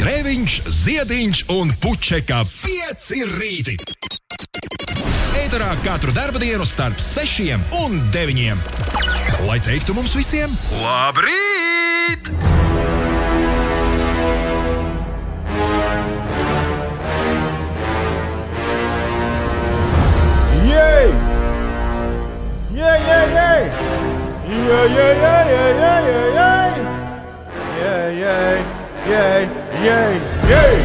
Grēviņš, Ziediņš un Puķeka 5 rīti. Eterā katru dienu starp 6 un 9. Lai teiktu mums visiem, labrīt! Jej! Jej, jej, jej! Jej, jej, jej, jej, jej, jej, jej! Jej, jej, jej, jej!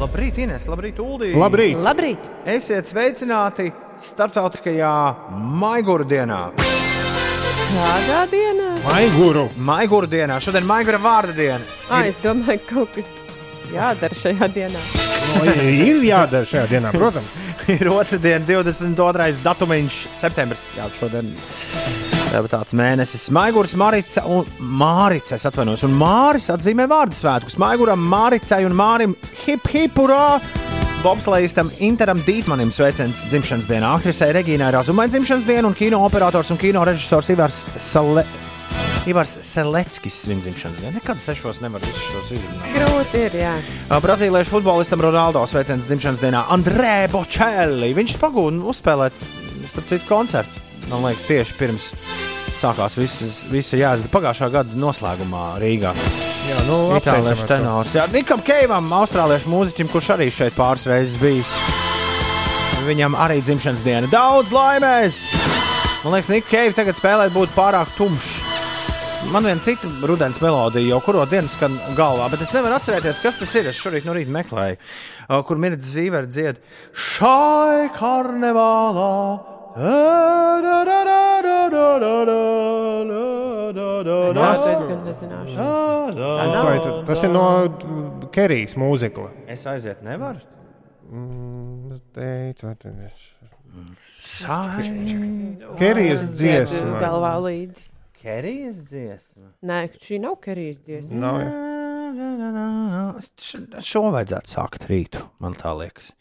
Labrīt, Ines, labrīt, Uldī! Labrīt! Labrīt! Esiet sveicināti starptautiskajā Maiguru dienā! Kādā dienā? Maiguru! Maiguru dienā! Šodien Maigura vārda diena! Ah, es domāju, ka kaut kas jādara šajā dienā. No, ir jādara šajā dienā, protams. ir otrdiena, 22. datumiņš, septembris. Jā, šodien ir tāds mēnesis. Maigurs, Marica un Mārica. Es atvainojos, un Māris atzīmē vārdu svētkus. Maiguram, Māricai un Mārim hip hip urā! Bobslējistam Interam Dītsmanim sveiciens dzimšanas dienā. Aktrisei Regīnai Razumai dzimšanas diena un kino operators un kino režisors Ivars Sale. Ivars Seleckis svin dzimšanas dienu. Nekad sešos nevar visus šos izrunāt. Grūti ir, jā. Brazīliešu futbolistam Ronaldo sveiciens dzimšanas dienā Andrē Bočēlī. Viņš pagūda uzspēlēt, starp citu, koncertu. Man liekas, tieši pirms sākās visas, visa jāsaka pagājušā gada noslēgumā Rīgā. Jā, nu, Itāliešu tenors. Jā, Nikam Keivam, austrāliešu mūziķim, kurš arī šeit pāris reizes bijis. Viņam arī dzimšanas diena. Daudz laimēs! Man liekas, Niks Keivs tagad spēlēt būtu pārāk tumšs. Man viena cita rudens melodija jau kuru dienu skan galvā, bet es nevaru atcerēties, kas tas ir. Es šorīt no rīta meklēju, kur mirdzis zīveri dzied šai karnevālā. Jā, es gan nezināšu. Tā nav. Tā, tas ir no Kerijas mūzikla. Es aiziet nevaru. Teicu, vai tu esi- Šai Kerijas dziesma. Galvā līdzi. Kerijas dziesma. Nē, šī nav kerijas dziesma. Nav, jā. Š- Šo vajadzētu sākt rītu, man tā liekas.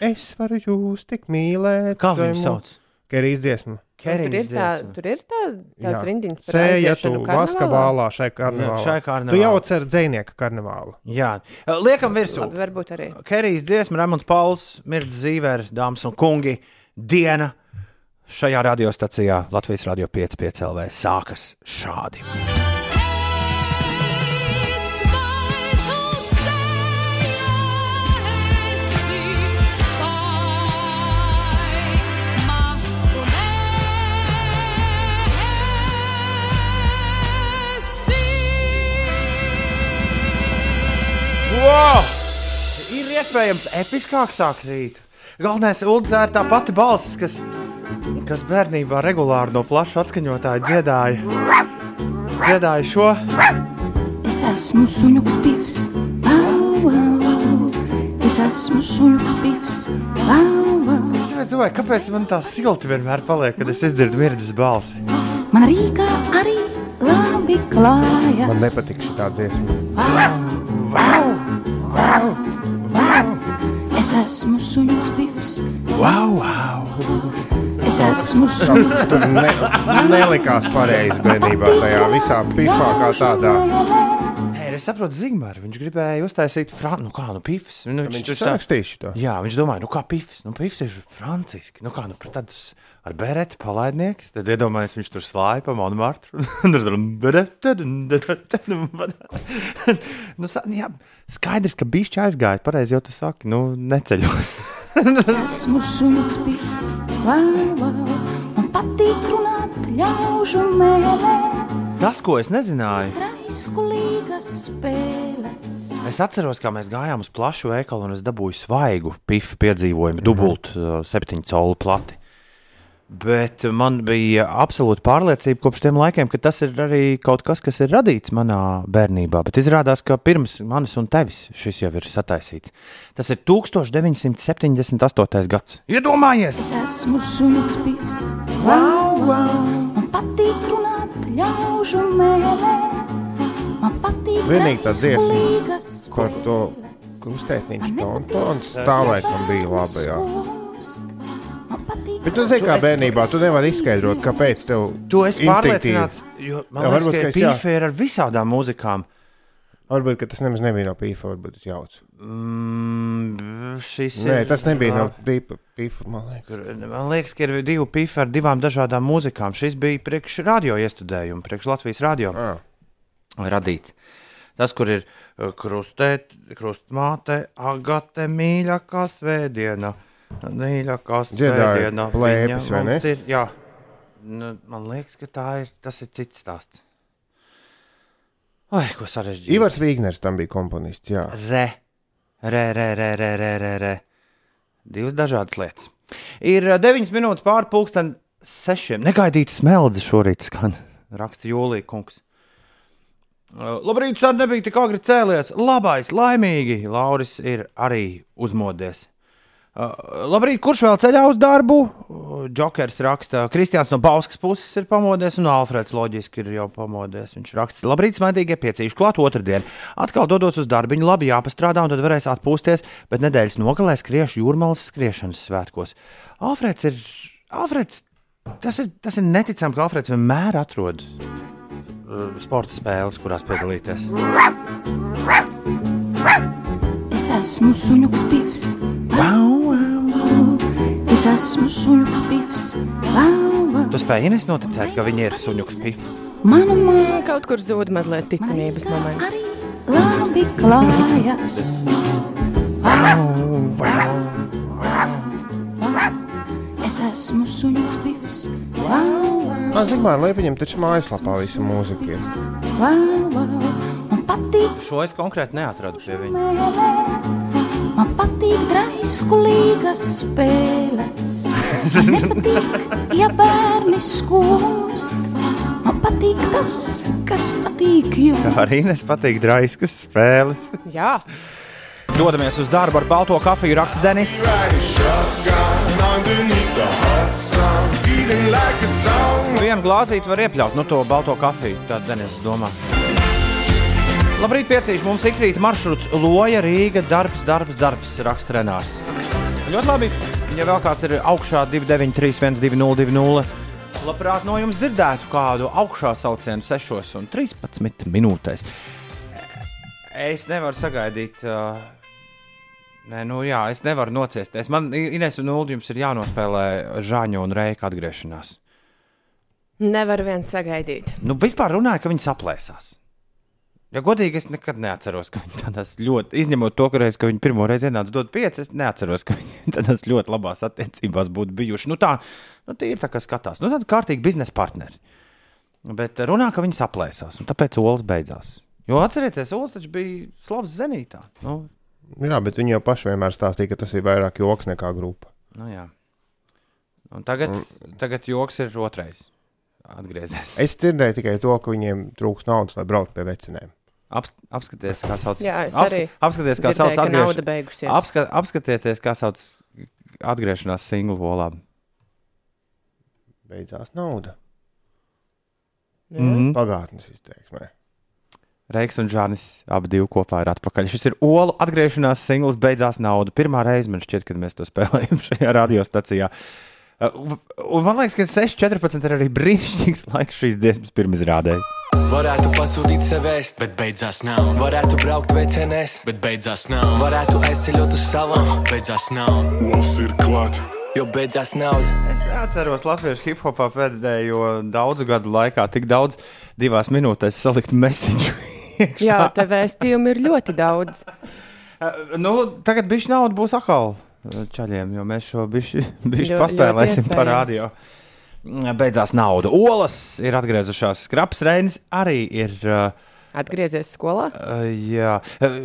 Es varu jūs tik mīlēt. Kā vai viņu sauc? Kerijas dziesma. Tur ir, Kerijas tā, tur ir tā, tās Jā. rindiņas par Sēja tu basketbolā šai Jā, karnevālā. šai karnevālā. Tu jau cer dzēnieka karnevālu. Jā, liekam virsū. Labi, varbūt arī. Kerijas dziesma, Rēmons Pauls, Mirds Zīver, dāmas un kungi. Diena šajā radiostacijā Latvijas Radio 5,5 LV sākas šādi. Wow! Ir iespējams episkāk sākt rītu. Galvenais, Ulu, tā ir tā pati balss, kas, kas bērnībā regulāri no plaša atskaņotāja dziedāja. Dziedāja šo. Es esmu suņuks pivs, au, au. Es esmu suņuks pivs, au, au. Es tāpēc domāju, kāpēc man tā silti vienmēr paliek, kad es dzirdu mirdzes balsi. Man Rīgā arī labi klājas. Man nepatīk šī tā dziesma. Es esmu suņuks pivs, Wow, wow! es esmu suņuks Tur ne, nelikās pareizi bērnībā tajā visā pifā kā tādā. Nē, es saprotu, Zigmārs. Viņš gribēja uztaisīt franču, nu kā, nu, pifs. Nu, Viņš tur ir rakstījis to. Jā, viņš domāja, nu kā pifs. Nu, pifs ir franciski. Nu kā, nu, tāds ar bereti palaidnieks. Tad iedomājies, viņš tur slāja pa Monmartru. nu, sa- jā, skaidrs, ka bišķi aizgāja. Pareizi jau tu saki, nu, neceļos. esmu suņuks au, au. Man patīk runāt ļaužu mēlē, Tas, ko es nezināju, es atceros, kā mēs gājām uz plašu veikalu un es dabūju svaigu pifu piedzīvojumu, dubult uh, septiņu colu plati. Bet man bija absolūta pārliecība kopš tiem laikiem, ka tas ir arī kaut kas, kas ir radīts manā bērnībā. Bet izrādās, ka pirms manis un tevis šis jau ir sataisīts. Tas ir 1978. gads. Iedomājies! Es esmu suņuks pivs, au, au. Man patīk runāt ļaužu mēlē, man patīk Vienīgi tā dziesma, Par to spēles. krustētiņš Man tons, nepatīk tons tā laikam bija labi. Jā. Bet tu zini, kā bērnībā, tu nevari izskaidrot, kāpēc tev Tu esi instinktīvi- pārliecināts, jo man Jā, liekas, varbūt, ka ka es jā. pīfe ir ar visādām mūzikām. Varbūt ka tas nemaz nebija no pīfa, varbūt tas jauts. Mm, šis Nē, ir, tas nebija ā, no pīfa, pīfa man liekas. Man liekas, ka ir divi pifi ar divām dažādām mūzikām. Šis bija priekš radio iestudējuma, priekš Latvijas radio Ah, radīts. Tas, kur ir uh, krustē, krustmāte, agate, mīļākā svētdiena. Mīļākā svētdiena. plēpes, vai ne? Ir, jā, nu, man liekas, ka tā ir, tas ir cits stāsts. Ai, ko sarežģīti. Ivars Vīgners tam bija komponists. Jā. Re, re, re, re, re, re, re, re. Divas dažādas lietas. Ir uh, 9 minūtes pāri pusdien sešiem. Negaidīta smeldze šorīt skan. Raksta Jūlija kungs. Uh, Labrīt, sen nebija tik agri cēlies. Labais, laimīgi. Lauris ir arī uzmodies. Uh, labrīt, kurš vēl ceļā uz darbu? Džokers raksta, Kristians no Bauskas puses ir pamodies, un Alfreds loģiski ir jau pamodies. Viņš raksta, labrīt, smaidīgie piecīši klāt otrdien. Atkal dodos uz darbu, labi jāpastrādā, un tad varēs atpūsties, bet nedēļas nogalē skriešu jūrmālas skriešanas svētkos. Alfreds ir, Alfreds, tas ir, tas ir neticami, ka Alfreds vienmēr atrod uh, sporta spēles, kurās piedalīties. Es esmu suņuks pivs. Vau. Es esmu suņuks vau. Tu spēj Ines noticēt, ka viņi ir suņuks pifs. Mana māte Kaut kur zūd mazliet ticamības moments. labi klājas. Es esmu suņuks vau. Man Zigmāra Liepiņam taču mājaslapā visa mūzika ir. Šo es konkrēti neatradu pie viņa. Man patīk draiskulīgas spēles. Man nepatīk, ja bērni skost. Man patīk tas, kas patīk jums. Arī Ines patīk draiskas spēles. Jā, Dodamies uz darbu ar balto kafiju, raksta Denis. Vienu glāzīti var iepļaut, nu to balto kafiju, tāds Denis domā. Labrīt, piecīši mums ikrīt maršruts Loja, Rīga, darbs, darbs, darbs, raksta Renārs. Ļoti labi, ja vēl kāds ir augšā 293, 202, labprāt no jums dzirdētu kādu augšā saucienu 6 un 13 minūtēs. Es nevaru sagaidīt. Uh, Nē, nu jā, es nevaru nociesties. Man Ines un Ulu jums ir jānospēlē Žāņa un Reika atgriešanās. nevar vien sagaidīt. Nu, vispār runāja, ka viņi saplēsās. Ja godīgi, es nekad neatceros, ka viņi tādās ļoti, izņemot to, reiz, ka viņi pirmo reizi ienāca dot pieci, es neatceros, ka viņi tādās ļoti labās attiecībās būtu bijuši. Nu, tā, nu, tie ir tā, kā skatās. Nu, tādi kārtīgi biznesa partneri. Bet runā, ka viņi saplēsās, un tāpēc olas beidzās. Jo atcerieties, Olas taču bija slavs zenītā. Nu, Jā, bet viņi jau paši vienmēr stāstīja, ka tas ir vairāk joks nekā grupa. Nu, jā. un tagad, tagad joks ir otrais. Atgriezies. Es dzirdēju tikai to, ka viņiem trūks naudas, lai brauktu pie vecinēm. Ap, apskaties, kā sauc. Jā, apska- Apskaties, kā sauc atgriež... beigusies. Apska, apskatieties, kā sauc atgriešanās singlu olām. Beidzās nauda. Mm. Pagātnes izteiksmē. Reiks un Žānis abi divi kopā ir atpakaļ. Šis ir olu atgriešanās singls, beidzās nauda. Pirmā reize man šķiet, kad mēs to spēlējam šajā radiostacijā. Uh, Un man liekas, ka 6.14 ir arī brīnišķīgs laiks šīs dziesmas pirmizrādē. Varētu pasūtīt sevēst, bet beidzās nav. Varētu braukt vecenēs, bet beidzās nav. Varētu aizceļot uz salām, beidzās nav. Mums ir klāt. Jo beidzās nauda. Es neatceros latviešu hip hopā pēdējo daudzu gadu laikā tik daudz divās minūtēs salikt mesiņu. Jā, te vēstījumu ir ļoti daudz. Uh, nu, tagad bišķi nauda būs atkal uh, čaļiem, jo mēs šo bišķi, bišķi paspēlēsim par iespējams. radio. Mm, Beidzās nauda. Olas ir atgriezušās. Skraps Reinis arī ir. Uh, Atgriezies skolā? Uh, jā, uh,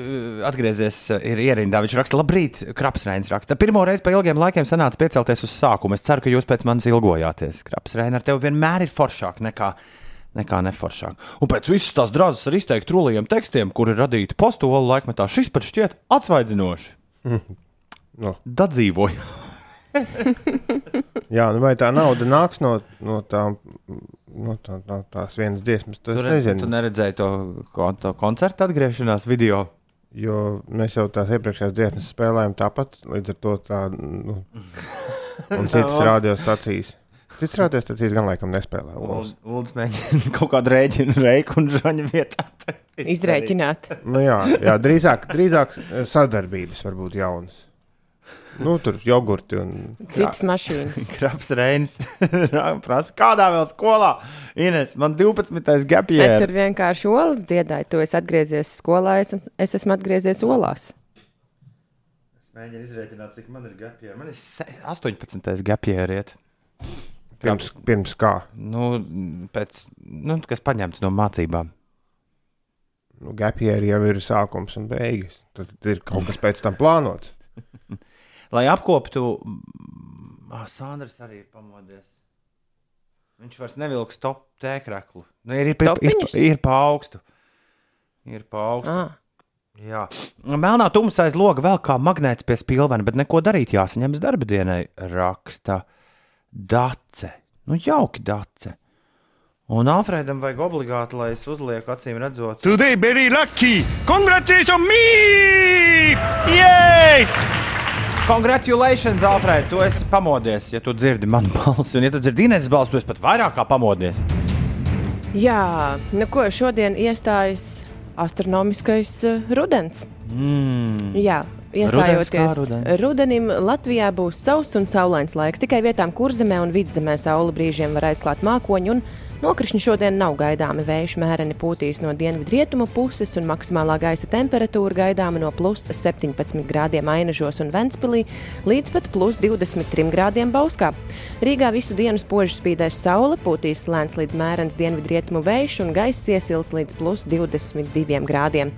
atgriezies, uh, ir ierindā. Viņš raksta, labrīt, Krapsrēns raksta. Pirmo reizi pēc ilgiem laikiem sanāca piecelties uz sākumu. Es ceru, ka jūs pēc manis ilgojāties. Krapsrēns ar tevi vienmēr ir foršāk nekā, nekā neforšāk. Un pēc visas tās drāzes ar izteikti trulījiem tekstiem, kuri radīti postolu laikmetā, šis pat šķiet atsvaidzinoši. No. Dadzīvoja. Jā, nu vai tā nauda nāks no, no, tā, no, tā, no tās vienas dziesmas? To Tu, es ne, tu neredzēji to, kon- to koncertu atgriešanās video. Jo mēs jau tās iepriekšējās dziesmas spēlējām tāpat, līdz ar to tā, nu, un citas radiostacijas. Ka tas gan laikam nespēlē. Lūdzu, mēģiniet kaut kādu rēķinu reiku un žaņu vietā. Izrēķināt. Nu, jā, jā drīzāk, drīzāk sadarbības varbūt jaunas. Nu, tur jogurti un Citas mašīnas. Kraps Reinis prasa, kādā vēl skolā? Ines, man 12. Bet gapjē. tur vienkārši olas dziedāja. Tu esi atgriezies skolā, es, es esmu atgriezies olās. Mēģinu izrēķināt, cik man ir gapjē. Man ir se- 18. gapjē riet. pirms, pirms kā. Nu, pēc, nu, kas paņemts no mācībām. Nu, Gapieri jau ir sākums un beigas. Tad ir kaut kas pēc tam plānots. Lai apkoptu, ah, Sandrs arī ir pamodies. Viņš vairs nevilks top tēkraklu. Nu, ir, ir, ir, ir, ir pa augstu. Ir pa augstu. Ah, Jā, melnā tumsa aiz loga vēl kā magnēts pie spilvena, bet neko darīt jāsaņemas darba dienai, raksta Dace. Nu, jauki Dace. Un Alfredam vajag obligāti, lai es uzlieku acīm redzot. Today very lucky. Congratulations me! Yay! Congratulations, Alfred! Tu esi pamodies, ja tu dzirdi manu balsi. Un, ja tu dzirdi Inês balsi, tu esi pat vairāk kā pamodies. jā, nu ko, šodien iestājas astronomiskais uh, rudens. Mm. Jā, iestājoties rudens. rudenim, Latvijā būs sauss un saulains laiks. Tikai vietām kurzemē un vidzemē saule brīžiem var aizklāt mākoņu. un Nokrišņi šodien nav gaidāmi. Vējš mēreni pūtīs no dienvidrietumu puses, un maksimālā gaisa temperatūra gaidāma no plus 17 grādiem Ainažos un Ventspilī līdz pat plus 23 grādiem Bauskā. Rīgā visu dienu spoži spīdēs saule, pūtīs lēns līdz mērens dienvidrietumu vējš, un gaiss iesils līdz plus 22 grādiem.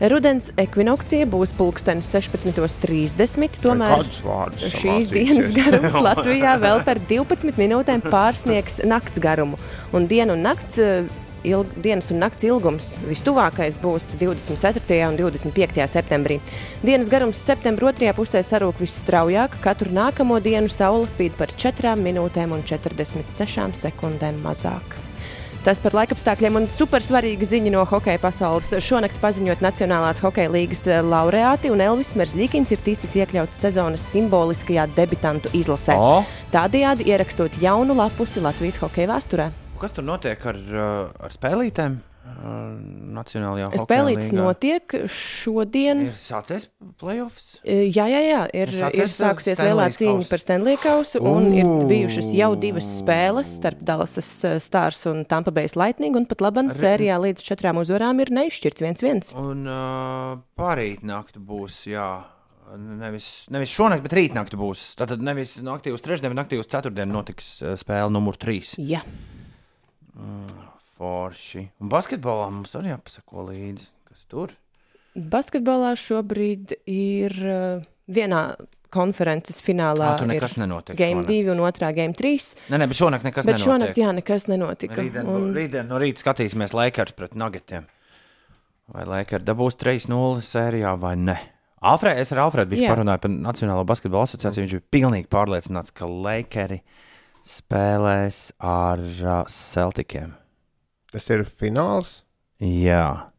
Rudens ekvinokcija būs pulkstenis 16.30. Tomēr šīs dienas garums Latvijā vēl par 12 minūtēm pārsniegs nakts garumu. Un dienu un nakts, eh, ilg, dienas un nakts ilgums vistuvākais būs 24. un 25. septembrī. Dienas garums septembra otrajā pusē sarūk visstraujāk. Katru nākamo dienu saule spīd par 4 minūtēm un 46 sekundēm mazāk. Tas par laikapstākļiem un supersvarīga ziņa no hokeja pasaules. Šonakt paziņot Nacionālās hokeja līgas eh, laureāti, un Elvis Merzlikins ir ticis iekļauts sezonas simboliskajā debitantu izlasē. O, Tādējādi ierakstot jaunu lapusi Latvijas hokeja vēsturē. kas tur notiek ar, uh, ar spēlītēm? Uh, Nacionālajā līgā? notiek šodien. Ir sācies playoffs. E, Jā, jā, jā. Ir, Ir ir sākusies Stanleys lielā cīņa kauss. par Stanley kausu, un ir Ū. bijušas jau divas spēles starp Dallasas eh, Stars un Tampa Bay Lightning, un pat labam sērijā līdz četrām uzvarām ir neizšķirts viens viens. Un uh, pārīt nakti būs, jā. Nevis, nevis šonakt, bet rītnakti būs. Tātad nevis naktī uz trešdienu, bet naktī uz ceturtdienu notiks uh, spēle numur trīs. Jā. Forši. Un basketbolā mums arī jāpasako līdzi, kas tur. Basketbolā šobrīd ir uh, vienā konferences finālā. Tur nekas nenotiek Game šonakt. 2 un otrā Game 3. Nē, nē, bet šonakt nekas Bet nenotiek. šonakt, jā, nekas nenotika. Rītdien, Un, rītdien no rīta skatīsimies Lakers pret Nuggetiem. Vai Lakers dabūs 3-0 sērijā vai ne? Alfred, es ar Alfredu Jā. parunāju par Nacionālo basketbalu asociāciju. Viņš bija pilnīgi pārliecināts, ka Lakers spēlēs ar uh, Celticiem. Tas ir fināls. Jā.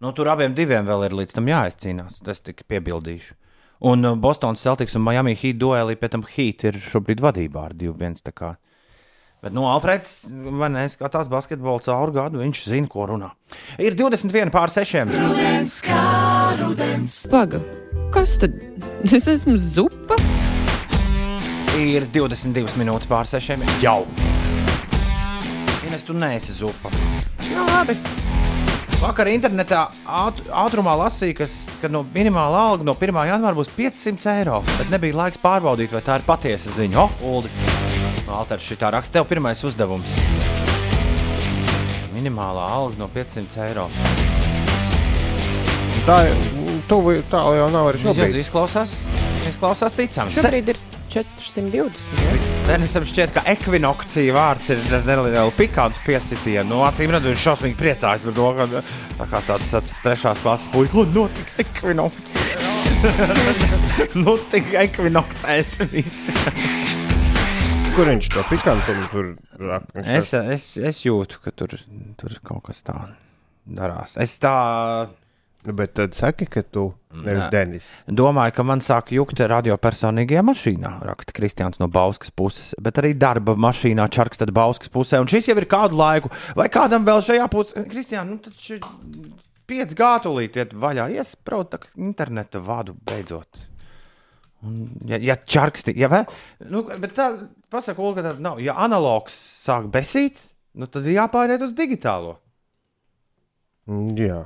Nu, tur abiem diviem vēl ir līdz tam jāizcīnās. Tas tikai piebildīšu. Un uh, Bostonas Celtics un Miami Heat duelī pēc tam Heat ir šobrīd vadībā ar 2-1. tā kā. Bet, nu, Alfreds, vai ne, skatās basketbolu caur gadu, viņš zina, ko runā. Ir 21 pār 6. Paga, kas tad? Es esmu zupa. Ir 22 minūtes pār 6. Jau! Ines, tu neesi zupa. Nu, labi. Vakar internetā āt, ātrumā lasīja, kas, ka no minimālā alga no 1. janvāra būs 500 eiro. Bet nebija laiks pārbaudīt, vai tā ir patiesa ziņa. O, Uldi! Alters šitā raksta tev pirmais uzdevums. Minimālā alga no 500 eiro. Tā, tuvu, tā jau nav arī Šobrīd izklausās, izklausās ticami. Šobrīd ir 420. Ja? Denisam šķiet, ka ekvinokcija vārds ir ar nelielu pikantu piesitienu. Nu, acīm redzot, viņš šausmīgi priecājas par to, ka tā kā tāds trešās klases puisis, ko notiks ekvinokcija. nu, tik ekvinokcēs visi. Kur viņš to pikantumu tur raksta? Es, es, es jūtu, ka tur, tur kaut kas tāds darās. Es tā Bet tad saki, ka tu nevis Denis. Domāju, ka man sāk jukt radio personīgajā mašīnā, raksta Kristians no Bauskas puses, bet arī darba mašīnā čarkstad Bauskas pusē. Un šis jau ir kādu laiku, vai kādam vēl šajā pusē, Kristian, nu taču 5 gātulīt iet vaļā, iespraut tā interneta vadu beidzot. Un, ja, ja čarksti, ja vē, nu, bet tā, pasaka, Olga, tā nav. Ja analogs sāk besīt, nu, tad ir jāpāriet uz digitālo. Mm, Jā.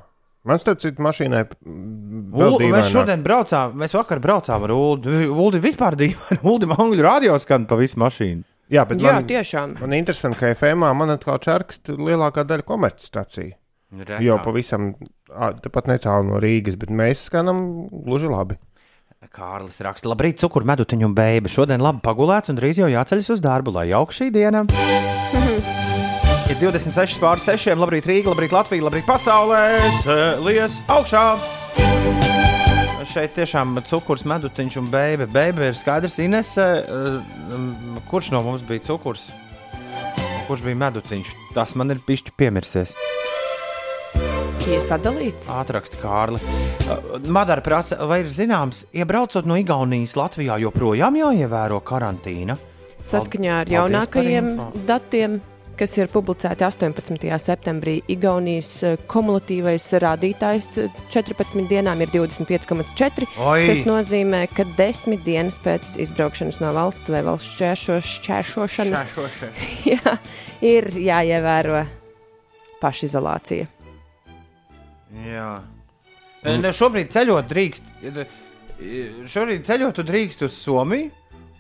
Man starp citu mašīnai mm, vēl Ulu, mēs šodien braucām, mēs vakar braucām ar Ulu. Ulu vispār dīvaini. Ulu angļu radio skan pa visu mašīnu. Jā, bet Jā, man, tiešām. man interesanti, ka FM man atkal čarkst lielākā daļa komercstacija. Jau pavisam tepat netālu no Rīgas, bet mēs skanam gluži labi. Kārlis raksta, labrīt, cukuru medutiņu un beigu. Šodien labi pagulēts un drīz jau jāceļas uz darbu, lai jauka šī diena. Ir 26 pār 6, labrīt Rīga, labrīt Latvija, labrīt pasaulē, cēlies augšā. Šeit tiešām cukurs, medutiņš un beiga. Beiga ir skaidrs, Ines, kurš no mums bija cukurs? Kurš bija medutiņš? Tas man ir pišķi piemirsies. Ir sadalīts. Ātraksta Kārli. Uh, Madara prasa, vai ir zināms, iebraucot no Igaunijas Latvijā, joprojām jāievēro karantīna? Saskaņā ar jaunākajiem datiem, kas ir publicēti 18. septembrī, Igaunijas eh, kumulatīvais rādītājs eh, 14 dienām ir 25,4. Oi! Tas nozīmē, ka desmit dienas pēc izbraukšanas no valsts vai valsts šķēršo- šķēršošanas jā, ir jāievēro pašizolācija. Jā. Ne, šobrīd ceļot drīkst. Šobrīd ceļot drīkst uz Somiju,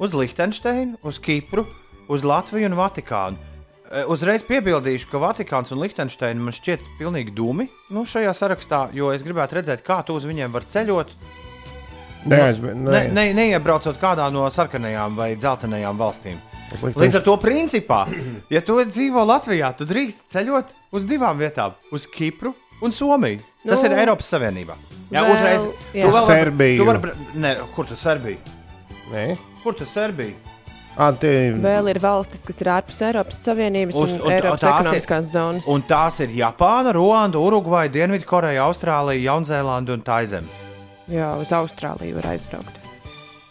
uz Liechtensteinu, uz Kipru, uz Latviju un Vatikānu. E, Uzreiz piebildīšu, ka Vatikāns un Liechtensteina man šķiet pilnīgi dūmi nu, šajā sarakstā, jo es gribētu redzēt, kā tu uz viņiem var ceļot. Neaizmi- Ne, ne, neiebraucot kādā no sarkanajām vai dzeltenajām valstīm. Likt- Līdz ar to principā, ja tu dzīvo Latvijā, tad drīkst ceļot uz divām vietām - uz Kipru un Somiju. Tas Nu, ir Eiropas Savienībā. Jā, vēl- uzreiz. jā. Tu vēl Serbiju. Tu vari, ne, kur tas Serbija? Nē, Kur tas Serbija? Ah, tie Vēl ir valstis, kas ir ārpus Eiropas Savienības Uz- un, un Eiropas tās ir- ekonomiskās zonas. Un tās ir Japāna, Ruanda, Urugvaja, Dienvidkoreja, Austrālija, Jaunzēlanda un Taizeme. Jā, uz Austrāliju var aizbraukt.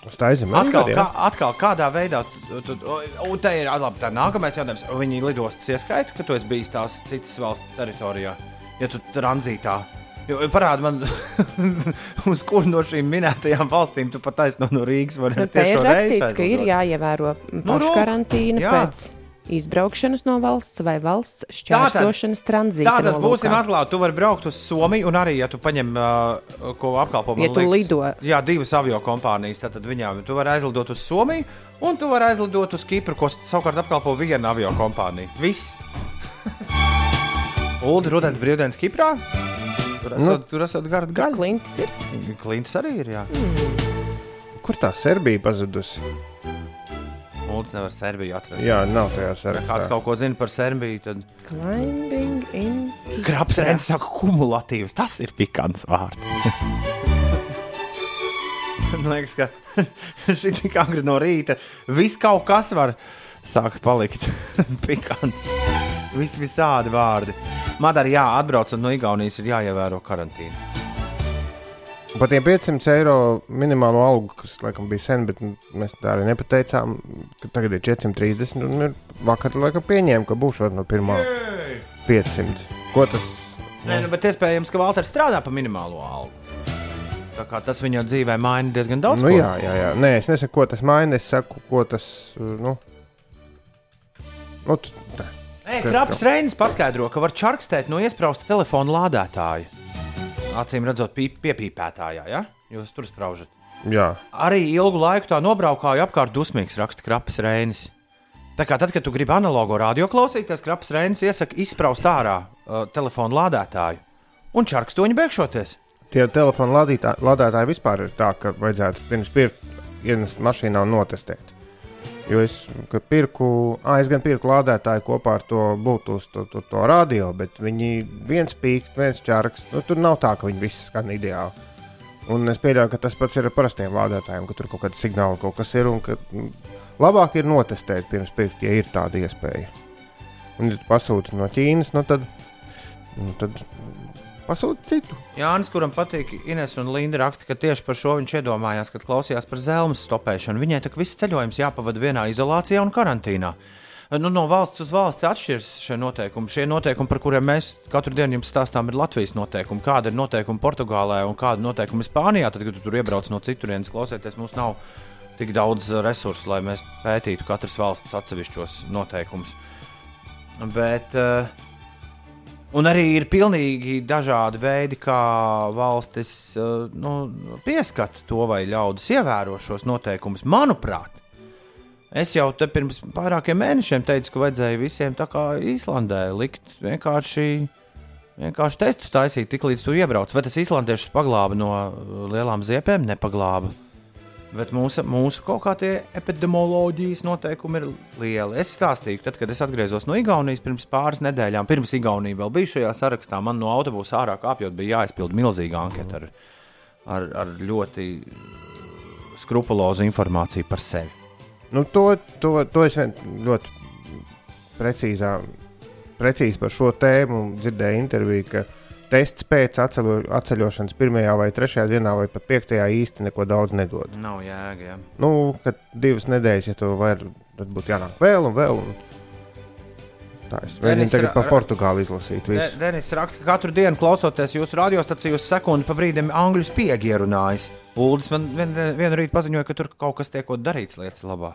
uz tā aizem. Atkal, kā, atkal kādā veidā, un te ir labi, tā nākamais jautājums. Viņi lidostas ieskaita, ka tu esi bijis tās citas valsts teritorijā, ja tu tranzītā. Jo, Parādi man, uz kuru no šīm minētajām valstīm tu pat taisno no Rīgas Nu, te ir rakstīts, ka ir jāievēro Nu, paškarantīna jā. pēc izbraukšanas no valsts vai valsts šķērsošanas tranzīta. Tātad nolūkā. būsim atklāti. Tu vari braukt uz Somiju, un arī, ja tu paņem uh, ko apkalpojumu, Ja tu lido. Jā, divas avio kompānijas, tad viņām tu vari aizlidot uz Somiju, un tu vari aizlidot uz Kipru, ko savukārt apkalpo viena avio kompānija. Viss. Ulu rudens brīvdienas Kiprā. Tur esat, nu, tur esat gardi gaļa. Klintis ir. Klints arī ir. Jā. Kur tā Serbija pazudusi? Ulu nevar Serbiju atrast. Jā, nav tajā Ja sarakstā. kāds kaut ko zina par Serbiju, tad Climbing in. Kraps Rēns saka, kumulatīvs. Tas ir pikants vārds. Man liekas, ka šī tik agri no rīta viss kaut kas var sākt palikt pikants. Vis visādi vārdi. Madara, jā, atbraucot no Igaunijas, ir jāievēro karantīna. Par tiem 500 eiro minimālo algu, kas laikam bija sen, bet mēs tā arī nepateicām, ka tagad ir 430. Un ir vakar laikam pieņēma, ka būs no pirmā 500. Ko tas? Nē, nu, bet iespējams, ka Valters strādā pa minimālo algu. Tā kā tas viņa dzīvē maina diezgan daudz. Nu, ko. jā, jā, jā. Nē, es nesaku, ko tas maina. Es saku, ko tas. Nu, nu, t- tā. Ka- Kraps Reinis paskaidro, ka var čarkstēt no iesprausta telefona lādētāja. Acīm redzot, pie, piepīpētājā, ja? jūs tur spraužat. jā. Arī ilgu laiku tā nobraukāju apkārt dusmīgs, raksta Kraps Reinis. Tā kā tad, kad tu gribi analogo radio klausīties, Kraps Reinis iesaka izspraust ārā uh, telefonu lādētāju un čarkstoņu beigšoties. Tie telefona lādētāji vispār ir tā, ka vajadzētu pirms pirkt, ienest mašīnā un notestēt. Jo es pirku, ah, es gan pirku lādētāju kopā ar to Bluetooth, to, to, to radio, bet viņi viens pīkst, viens čārks. Nu, tur nav tā, ka viņi visi skan ideāli. Un es pieļauju, ka tas pats ir ar parastiem lādētājiem, ka tur kaut kāda signāla kaut kas ir. Un ka mm, labāk ir notestēt pirms pirkt, ja ir tāda iespēja. Un, ja tu pasūti no Ķīnas, nu tad, nu tad pasūti citu. Jānis, kuram patīk Ines un Linda, raksta, ka tieši par šo viņš iedomājās, kad klausījās par zelmes stopēšanu. Viņai tā viss ceļojums jāpavada vienā izolācijā un karantīnā. Nu, no valsts uz valsti atšķiras šie noteikumi. Šie noteikumi, par kuriem mēs katru dienu jums stāstām, ir Latvijas noteikumi. Kāda ir noteikumi Portugālē un kāda ir noteikumi Spānijā? Tad, kad tu tur iebrauc no citurienes, klausieties, mums nav tik daudz resursu, lai mēs pētītu katras valsts atsevišķos noteikumus. Bet, uh, Un arī ir pilnīgi dažādi veidi, kā valstis uh, nu, pieskata to, vai ļaudis ievēro šos noteikumus. Manuprāt, es jau pirms vairākiem mēnešiem teicu, ka vajadzēja visiem tā kā Īslandē likt vienkārši, vienkārši testus taisīt, tik līdz tu iebrauc. Vai tas īslandiešus paglāba no lielām ziepēm? Nepaglāba. Bet mūsu, mūsu kaut kā tie epidemioloģijas noteikumi ir lieli. Es stāstīju, tad, kad es atgriezos no Igaunijas pirms pāris nedēļām, pirms Igaunija vēl bija šajā sarakstā, man no autobusa ārā kāpjot, bija jāizpild milzīga anketa ar, ar, ar ļoti skrupulozu informāciju par sevi. Nu, to, to, to es ļoti precīzā, precīzi par šo tēmu dzirdēju interviju, tests pēc atceļo, atceļošanas pirmajā vai trešajā dienā, vai pat piektajā īsti neko daudz nedod. Nav jēga. Jā. Nu, kad divas nedēļas, ja to var, tad būtu jānāk vēl un vēl. Un... Tā es mēģinu tagad par Portugāli izlasīt. De, Denis raksta, ka katru dienu klausoties jūsu radiostacijos, sekundi pa brīdim angļu spiegi ierunājas. Uldis man vien, vienu rītu paziņoja, ka tur kaut kas tiek darīts lietas labā.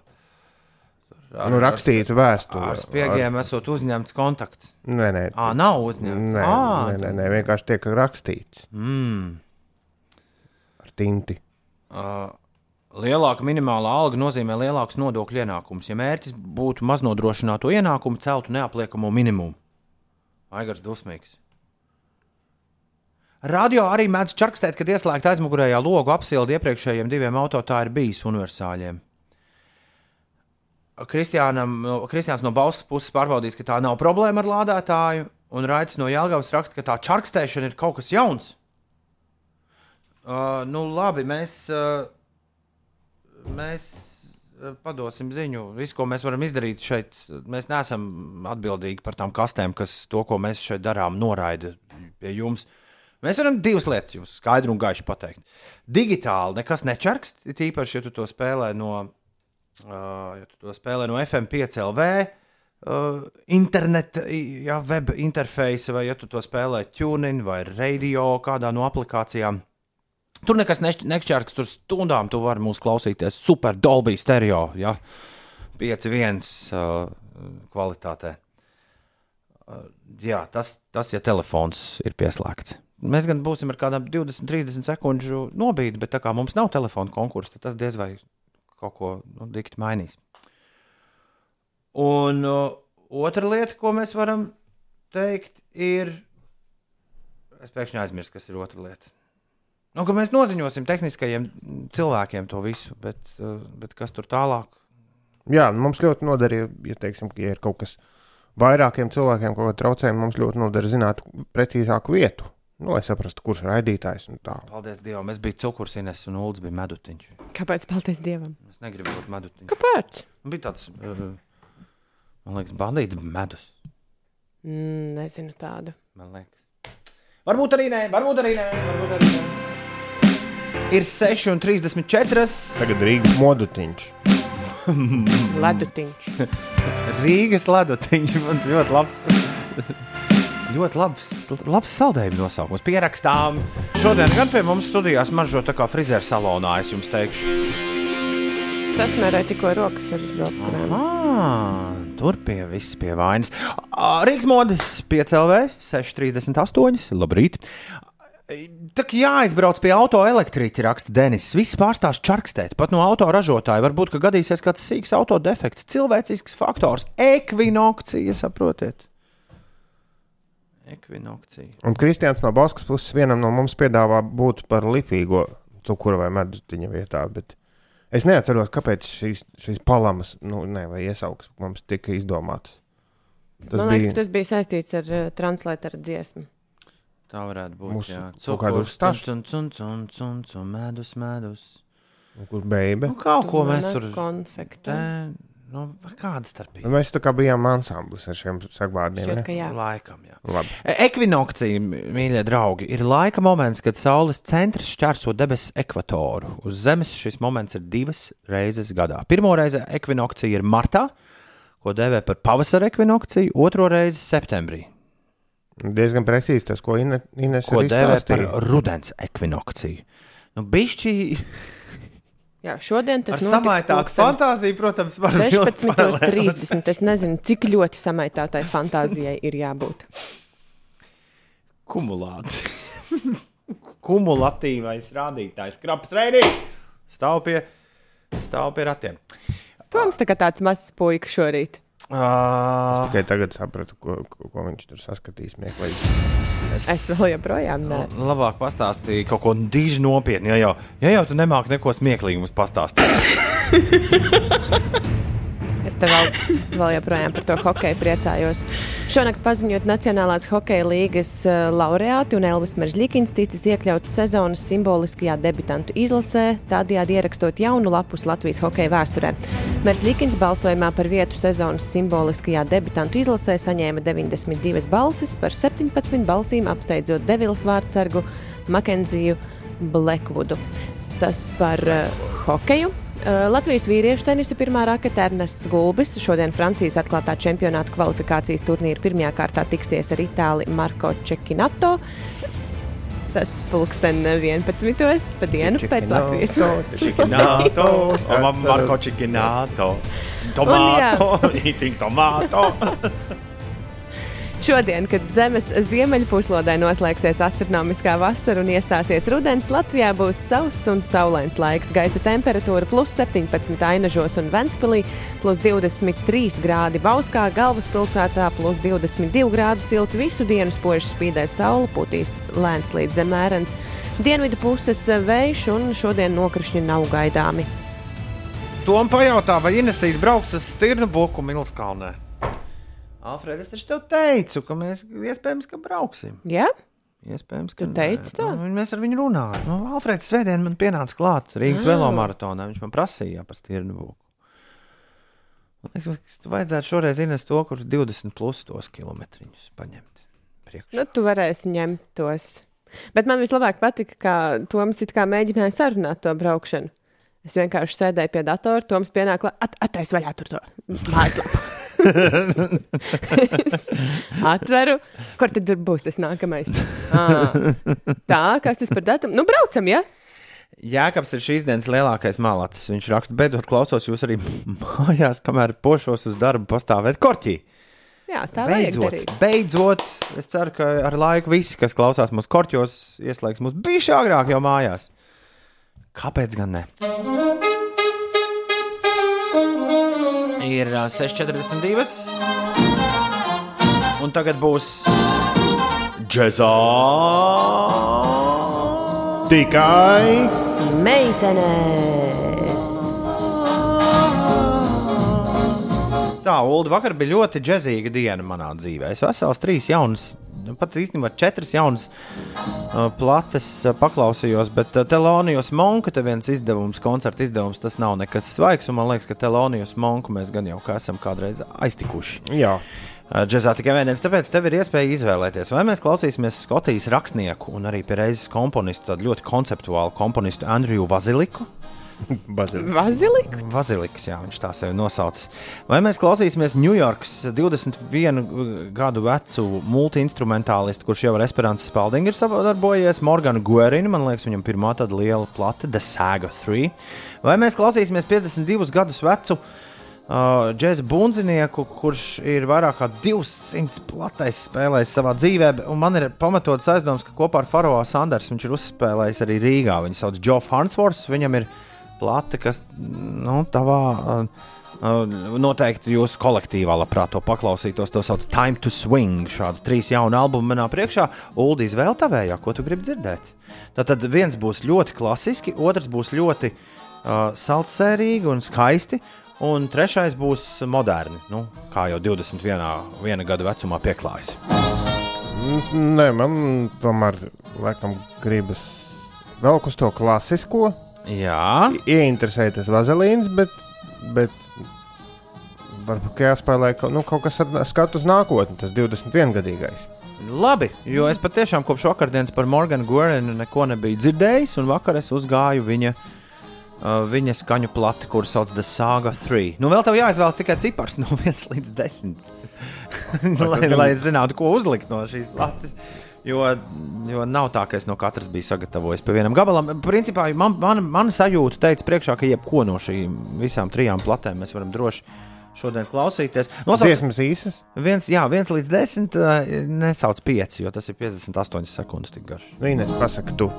Ar, nu, rakstītu vēstuli. Ar spiegiem ar... esot uzņemts kontakts. Nē, nē, à, nav uzņemts. Nē, à, nē, nē, nē, vienkārši tiek rakstīts. Mm. Ar tinti. Uh, lielāka minimālā alga nozīmē lielāks nodokļu ienākums. Ja mērķis būtu maznodrošināto ienākumu, celtu neapliekamo minimumu. Aigars dusmīgs. Radio arī mēdz čakstēt, kad ieslēgta aizmugurējā logu apsildi iepriekšējiem diviem auto, tā ir bijis universāļiem. Kristiāns no Bauskas puses pārbaudīs, ka tā nav problēma ar lādētāju, un Raits no Jālgavas raksta, ka tā čarkstēšana ir kaut kas jauns. Uh, nu, labi, mēs, uh, mēs padosim ziņu. Visu, ko mēs varam izdarīt šeit, mēs neesam atbildīgi par tām kastēm, kas to, ko mēs šeit darām, noraida pie jums. Mēs varam divas lietas jums skaidri un gaiši pateikt. Digitāli nekas nečarkst, it īpaši, ja tu to spēlē no Ja tu to spēlē no FM5 LV, uh, interneta, ja, web interfeisa, vai ja tu to spēlē tuning vai radio kādā no aplikācijām. Tur nekas nešķērks, tur stundām tu vari mūs klausīties super Dolby stereo, ja 5-1 uh, kvalitātē. Uh, jā, tas, tas, ja telefons ir pieslēgts. Mēs gan būsim ar kādām 20, 30 sekundžu nobīdi, bet tā kā mums nav telefona konkursa, tad tas diez vai kaut ko nu, dikti mainīs. Un uh, otra lieta, ko mēs varam teikt, ir. Es pēkšņi aizmirsu, kas ir otra lieta. Nu, mēs noziņosim tehniskajiem cilvēkiem to visu, bet, uh, bet kas tur tālāk? Jā, mums ļoti noderīja, ja, teiksim, ja ir kaut kas vairākiem cilvēkiem, ko traucējumi, mums ļoti noderīja zināt precīzāku vietu. Nu, lai saprastu, kurš ir raidītājs. Paldies Dievam, es biju cukursines un Ulus bija medutiņš. Kāpēc? Paldies Dievam. Es negribu būt medutiņš. Kāpēc? Man bija tāds, uh, man liekas, bandīts medus. Mm, nezinu tādu. Man liekas. Varbūt arī nē, varbūt arī nē. Varbūt arī nē. Ir 6,34. Tagad Rīgas modutiņš. ledutiņš. Rīgas ledutiņš man ļoti labs. Ļoti labs, labs saldējuma nosaukums. Pierakstām. Šodien gan pie mums studijās maržo tā kā frizēra salonā, es jums teikšu. Sasmērēju tikko rokas ar rokrēm. Tur pie viss pie vainas. Rīgas modes 5LV 638. Labrīt! Tā kā jāizbrauc pie autoelektriķa, raksta Denis. Viss pārstās čarkstēt, pat no autoražotāja. Varbūt, ka gadīsies kāds sīks autodefekts, cilvēcisks faktors, ekvinokcija, saprotiet? Ekvinokcija. Un Kristians no Baskas puses vienam no mums piedāvā būt par lipīgo cukuru vai medutiņa vietā. Bet es neatceros, kāpēc šīs, šīs palamas nu, ne, vai iesaugs mums tika izdomātas. Tas Man liekas, bija... tas bija saistīts ar uh, translētāru dziesmu. Tā varētu būt. Mūsu jā, un, un, un, medus, medus. Un kur beiga? Nu, kaut ko mēs tur konfektu. Nu, kāda starpība? Mēs tā kā bijām ansamblis ar šiem sakvārdiem. Šķiet, jā. Laikam, jā. Labi. E- Ekvinokcija, mīļie draugi, ir laika moments, kad Saules centrs šķērso debesu ekvatoru. Uz Zemes šis moments ir divas reizes gadā. Pirmo reizi ekvinokcija ir martā, ko dēvē par pavasara ekvinokciju, otro reizi septembrī, Diezgan precīzi tas, ko Ine- Ines ko dēvē par rudens ekvinokciju. Nu, bišķi Jā, šodien tas notiks samaitātu pulksten fantāziju, protams, var vilkt paralēlis. 16.30. Es nezinu, cik ļoti samaitātai fantāzijai ir jābūt. Kumulācija. Kumulatīvais rādītājs, krapas reidī. Stāv pie, stāv pie ratiem. Toms tā kā tāds mazs puika šorīt. Uh, Tikai tagad sapratu, ko, ko, ko viņš tur saskatīs. Smieklīgi. Es vēl joprojām ne. Labāk pastāstīja kaut ko diži nopietnu. Ja jau, ja jau tu nemāki neko smieklīgu mums pastāstīt, Es te vēl, vēl joprojām par to hokeju priecājos. Šonakt paziņot Nacionālās hokeja līgas eh, laureāti un Elvis Meržļikins ticis iekļauts sezonas simboliskajā debitantu izlasē, tādējādi ierakstot jaunu lapus Latvijas hokeja vēsturē. Meržļikins balsojumā par vietu sezonas simboliskajā debitantu izlasē saņēma 92 balsis, par 17 balsīm apsteidzot Devils vārdsargu Makenziju Blekvudu. Tas par uh, hokeju. Uh, Latvijas vīriešu tenisa pirmā rakete Ernests Gulbis šodien Francijas atklātā čempionāta kvalifikācijas turnīra pirmajā kārtā tiksies ar Itāli Marko Čekinato. Tas pulksten 11. pa dienu pēc Latvijas. čikināto, Marko čikināto, tomāto, eating tomāto. Šodien, kad Zemes ziemeļpuslodē noslēgsies astronomiskā vasara un iestāsies rudens, Latvijā būs sauss un saulains laiks. Gaisa temperatūra plus 17 ainažos un Ventspilī, plus 23 grādi Bauskā, galvaspilsētā plus 22 grādu silts. Visu dienu spoži spīdēs saule, putīs lēns līdz zemērens. Dienvidu puses vējš un šodien nokrišņi nav gaidāmi. Tom pajautā, vai Inesīt brauks uz Stirnu buku Milskalnē. Alfred, es taču tev teicu, ka mēs iespējams, ka brauksim. Ja? Iespējams, ka Tu teici tā? Nu, mēs ar viņu runājām. Nu, Alfreds svētdien man pienāca klāt Rīgas Ah. velomaratonā. Viņš man prasīja par stirnu buku. Man liekas, ka tu vajadzētu šoreiz ienest to, kur 20 plus tos kilometriņus paņemt. Priekšā. Nu, tu varēsi ņemt tos. Bet man vislabāk patika, kā Toms it kā mēģināja sarunāt to braukšanu. Es vienkārši sēdēju pie datora, Toms pienāca klāt, at, attaisa vaļā tur to mājaslapu. atveru, kur tad būs tas nākamais. À, tā, kas tas par datumu? Nu, braucam, ja? Jēkabs ir šīs dienas lielākais malacis. Viņš raksta, beidzot klausos jūs arī mājās, kamēr pošos uz darbu pastāvēt korķī. Jā, tā Beidzot, beidzot, es ceru, ka ar laiku visi, kas klausās mūsu korķos, ieslēgs mūs bišķi agrāk jau mājās. Kāpēc gan ne? Ir ā, 6,42. Un tagad būs džeksa. Tikai Meitenes! Tā, Ulu, vakar bija ļoti džezīga diena manā dzīvē. Es vesels trīs jaunas, nu, pat īstenībā četras jaunas uh, plates uh, paklausījos, bet uh, Telonijos Monka te viens izdevums, koncerta izdevums, tas nav nekas svaigs. Man liekas, ka Telonijos Monku mēs gan jau kā esam kādreiz aiztikuši. jā. Uh, Džezā tikai viens, tāpēc tev ir iespēja izvēlēties, vai mēs klausīsimies Skotijas rakstnieku un arī pie reizes komponistu, tādu ļoti konceptuālu komponistu Andriju Vaziliku. Bazili. Vazilika? Vaziliks, jā, viņš tā sevi nosauc. Vai mēs klausīsimies Ņujorkas 21 gadu vecu multi-instrumentālistu, kurš jau ar Esperantas Spaldingu ir sadarbojies, Morganu Guerinu, man liekas, viņam pirmā tāda liela plate, The Saga 3. Vai mēs klausīsimies 52 gadus vecu uh, džēza bundzinieku, kurš ir vairāk kā 200 platais spēlējis savā dzīvē, un man ir pamatots aizdoms, ka kopā ar Faraonu Sandersu viņš ir uzspēlējis arī Rīgā. Viņu sauc Joe Farnsworth, viņam ir plate, kas nu, tavā. Uh, Noteikti jūsu kolektīvā labprāt to paklausītos. To sauc par Time to Swing. Šādu trīs jaunu albumu manā priekšā. Uldīs vēl tavējā, ko tu gribi dzirdēt. Tad viens būs ļoti klasiski, otrs būs ļoti uh, saldsērīgi un skaisti. Un trešais būs moderni, nu, kā jau 21 gadu vecumā pieklājas. Nē, man tomēr laikam gribas vēl uz to klasisko. Jā, Ieinteresēties vazelīns, bet, bet varbūt jāspēlē nu, kaut kas ar skatu uz nākotni, tas 21 gadīgais. Labi, jo es patiešām kopš vakardienas par Morganu Gorenu neko nebiju dzirdējis, un vakar es uzgāju viņa, uh, viņa skaņu plati, kuras sauc The Saga 3. Nu, vēl tev jāizvēlas tikai cipars no 1 līdz 10. lai, lai es zinātu, ko uzlikt no šīs plates. Jo, jo nav tā, ka es no katras biju sagatavojis pa vienam gabalam. Principā man, man, man sajūta teica priekšā, ka jebko no šīm visām trijām platēm mēs varam droši šodien klausīties. Nosauc, Dziesmas īsas. Viens, jā, viens līdz desmit uh, nesauc pieci, jo tas ir 58 sekundes tik garš. Nu, Ines, pasaka, tu.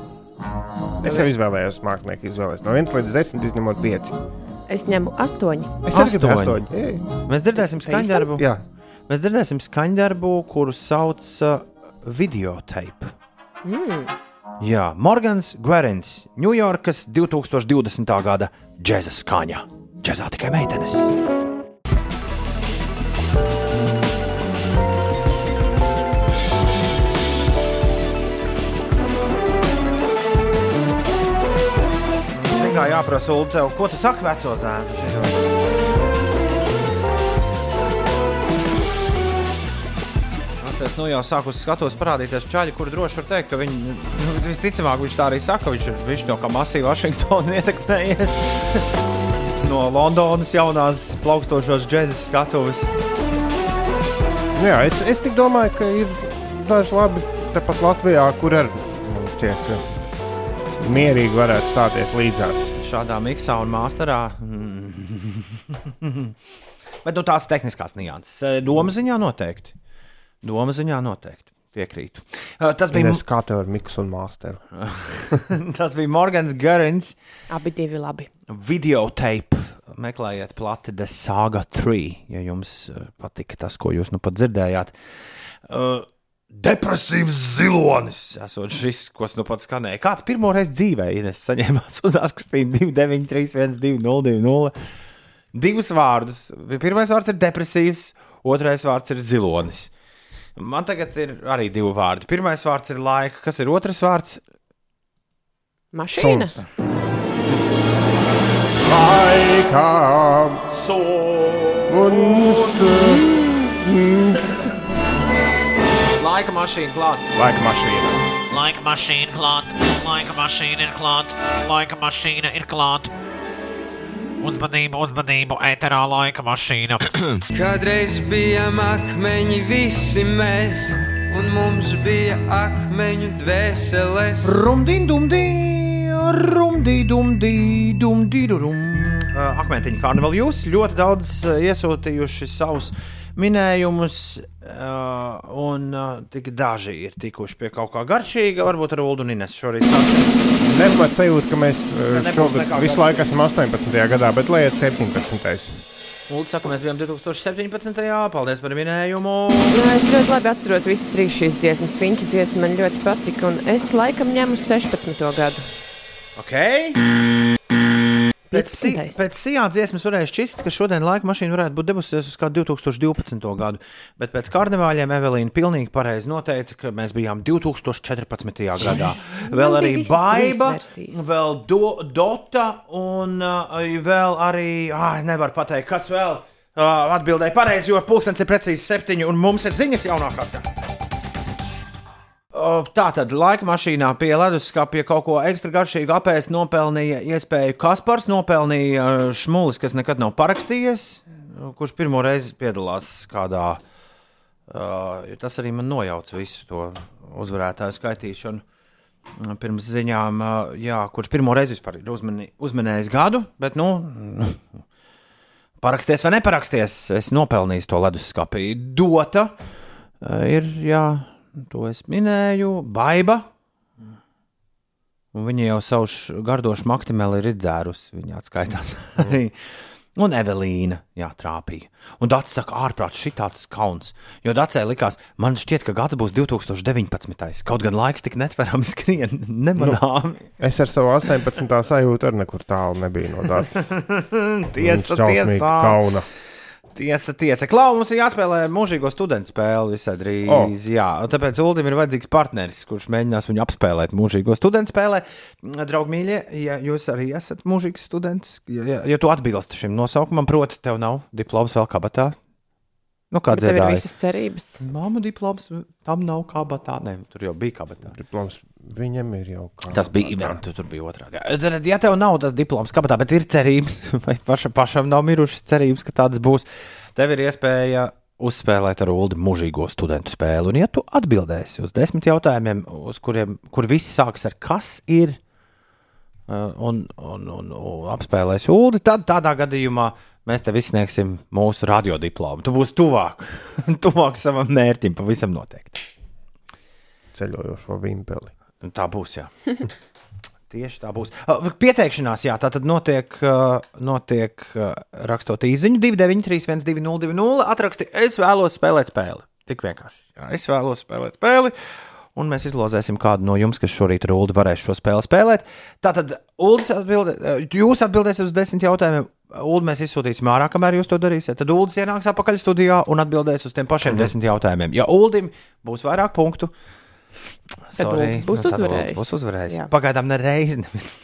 Es jau izvēlējos, mākslinieki izvēlējos no 1 līdz 10, izņemot 5. Es ņemu astoņi. Es arī gribu Astoņi. 8. Ei. Mēs dzirdēsim skaņdarbu, Jā, mēs dzirdēsim skaņdarbu kuru sauc uh, videotape. Mm. Jā, Morgans Guerins, Ņujorkas 2020. gada džēza skaņa. Džēzā tikai meitenes. Kā jāprasa, Ulu, tev, ko tu saki veco zēnu? Es nu jau sāku uz skatuves parādīties čaļi, kur droši var teikt, ka viņi nu, visticamāk viņš tā arī saka. Viņš ir viņš no kā masīva Vašingtona ietekmējies no Londonas jaunās plaukstošās džēzes skatuves. Nu jā es, es tik domāju, ka ir daži labi tepat Latvijā, kur arī man šķiet, ka mierīgi varētu stāties līdzās. Šādā miksā un māsterā. Bet nu, tās tehniskās nianses. Doma ziņā noteikti. Doma ziņā noteikti. Piekrītu. Uh, Tas bija, Es kā tev ar miksu un māsteru. tas bija Morgans Garins. Abi divi labi. videotape. Meklējiet plati The Saga 3, ja jums patika tas, ko jūs nu pat dzirdējāt. Uh, depresīvs zilonis. Esot šis, ko es nu pat skanēju. Kāds pirmo reizi dzīvē Ines saņēmās uz ārkustību 293, 1202. Divus vārdus. Pirmais vārds ir depresīvs, otrais vārds ir zilonis. Man tagad ir arī divi vārdi. Pirmais vārds ir laika, kas ir otrs vārds? Mašīna. Suns. Laikā mums Laika mašīna klāta. laika mašīna. Laika mašīna klāt, laika mašīna ir klāt, laika mašīna ir klāt. Uzmanību, uzmanību, ēterā laika mašīna. Kādreiz bijām akmeņi visi mēs, un mums bija akmeņu dvēseles. Rumdī, dumdī, rumdī, dumdī, dumdī, rum. Akmentiņa karnevāli jūs ļoti daudz uh, iesūtījuši savus minējumus, uh, un uh, tik daži ir tikuši pie kaut kā garšīga. Varbūt ar Ulu un Ines šorīt sāksim. Nepat sajūta, ka mēs uh, nekā visu laiku esam 18. gadā, bet lai iet 17. Ulu saka, mēs bijām 2017. Paldies par minējumu. Jā, es ļoti labi atceros visas trīs šīs dziesmas. Viņa dziesma man ļoti patika, un es laikam ņemu 16. gadu. Okay. Pēc, si, 15.. pēc sijā dziesmas varēja šķist, ka šodien laika mašīna varētu būt debusies uz kādu 2012. gadu, bet pēc karnevāļiem Evelīna pilnīgi pareizi noteica, ka mēs bijām 2014. gadā. Vēl arī bija visas trīs Baiba, vēl do, Dota un uh, vēl arī, ah, nevar pateikt, kas vēl uh, atbildēja pareizi, jo pulkstenis ir precīzi septiņi un mums ir ziņas jaunākā. Tā tad laika mašīnā pie leduskapja kaut ko ekstra garšīgu apēst nopelnīja iespēju Kaspars, nopelnīja uh, Šmulis, kas nekad nav parakstījies, kurš pirmo reizi piedalās kādā. Uh, tas arī man nojauca visu to uzvarētāju skaitīšanu. Pirms ziņām, uh, jā, kurš pirmo reizi vispār ir uzmani, uzmanējis gadu, bet, nu, paraksties vai neparaksties, es nopelnīju to leduskapī. Dota uh, ir, jā, to es minēju, baiba. Un viņa jau savu gardošu maktimēlu ir izdzērusi. Viņa atskaitās arī. Un Evelīna, jā, trāpīja. Un Dārts saka, ārprāt, šī tāds kauns. Jo Dārcē likās, man šķiet, ka gads būs 2019. Kaut gan laiks tik netverami skrien, nemanām. Es ar savu 18. sajūtu arī nekur tālu nebiju no tādas tiesa, tiesa. kauna. Tiesa, tiesa. Klau, mums ir jāspēlē mūžīgo studentu spēli visai drīz. Oh. Jā, tāpēc Ulim ir vajadzīgs partneris, kurš mēģinās viņu apspēlēt mūžīgo studentu spēlē. Draugi, mīļie, ja jūs arī esat mūžīgs students, ja, ja, ja tu atbilsti šim nosaukumam, proti, tev nav diploms vēl kabatā. Nu, kā Bet tev ir visas cerības. Māma diploms, tam nav kabatā. Nē, tur jau bija kabatā. Diploms viņam ir jau kā. Tas bija Ivans, tu tur bija otrā. Ziniet, ja tev nav tas diploms, kabatā, bet ir cerības, vai paša, pašam nav mirušas cerības, ka tādas būs, tev ir iespēja uzspēlēt ar Ulu mūžīgo studentu spēli. Un, ja tu atbildēsi uz desmit jautājumiem, uz kuriem kur viss sākas ar kas ir, uh, un, un, un, un apspēlēsi Ulu, tad tādā gadījumā mēs tev izsniegsim mūsu radiodiplomu. Tu būsi tuvāk, tuvāk savam mērķim, pavisam noteikti. ceļojošo vimpeli. Un Tā būs. Tieši tā būs. Uh, Pieteikšanās, jā, tā tad notiek, uh, notiek uh, rakstot īsiņu 293, 1202, atraksti, es vēlos spēlēt spēli. Tik vienkārši. Jā, es vēlos spēlēt spēli. Un mēs izlozēsim kādu no jums, kas šorīt ar Ulu varēs šo spēli spēlēt. Tātad, Uldis atbildē, jūs atbildēsiet uz desmit jautājumiem. Ulu mēs izsūtīsim ārā, kamēr jūs to darīsiet. Tad Uldis ienāks atpakaļ studijā un atbildēs uz tiem pašiem desmit jautājumiem. Ja Uldim būs vairāk punktu, Tad Būs nu, tad Uldis uzvarējis. Būs uzvarējis. Jā. Pagaidām nereiz neviens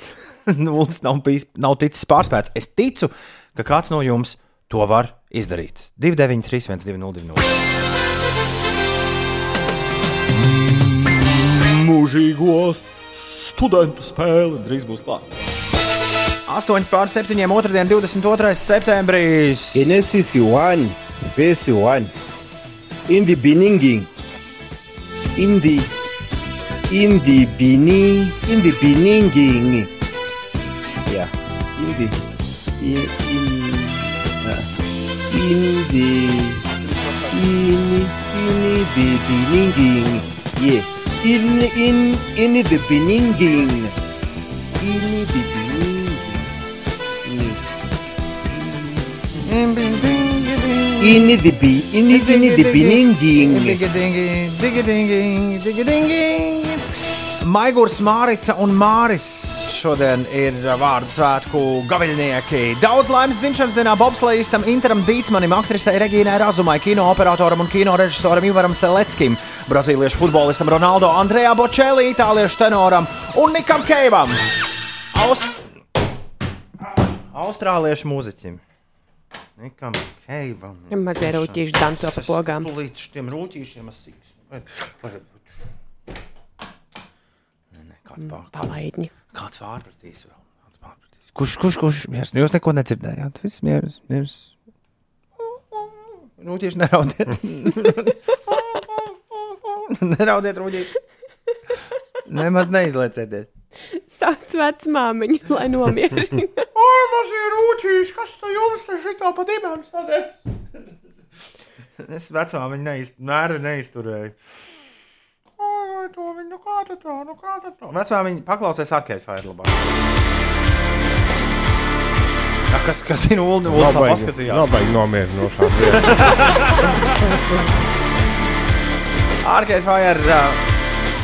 Uldis nav, bijis, nav ticis pārspēts. Es ticu, ka kāds no jums to var izdarīt. 293, 1202. Mūžīgos studentu spēle drīz būs klāta. 8 pār 7, 2. 22. septembris. Genesis 1, verse 1. In the beginning, in the in the beginning, in the beginning, yeah, in the in in, uh, in the in in the yeah, in in in the beginning, in the beginning. In the be in the, in the beginning. Maigurs, Mārica un Māris šodien ir vārdu svētku gaviļnieki. Daudz laimes dzimšanas dienā Bobslējistam Interam Dītsmanim, aktrisei Regīnai Razumai, kino operatoram un kino režisoram Ivaram Seleckim, brazīliešu futbolistam Ronaldo, Andrejā Bočēlī, itāliešu tenoram un Nikam Keivam. Aust... Austrāliešu mūziķim. Nikam Keivam. Mazie rūtīši danco pa pogām. Līdz šiem rūtīšiem asīs. Kāds pār, kāds, Palaidņi. kāds pārpratīs vēl? Kāds pārpratīs? Kurš, kurš, kurš? Miers, jūs neko nedzirdējāt. Viss miers, miers. Rūtīši neraudiet. neraudiet, rūtīši. Nemaz neizliecieties. Sauc vecmāmiņu, lai nomierinātu. Oi, mazie rūtīši, kas tu jums te šitā pa dibenu sēdē? es vecā viņa neiz, mēra neizturēju. Oi, oi, to viņa, nu kā tu tā, nu kā tu tā. Vecā viņa paklausies Arcade Fire labāk. Ja, kas, kas ir Ulu? Ulu tā paskatījās. Nobaigi nomierinošā. Arcade Fire uh,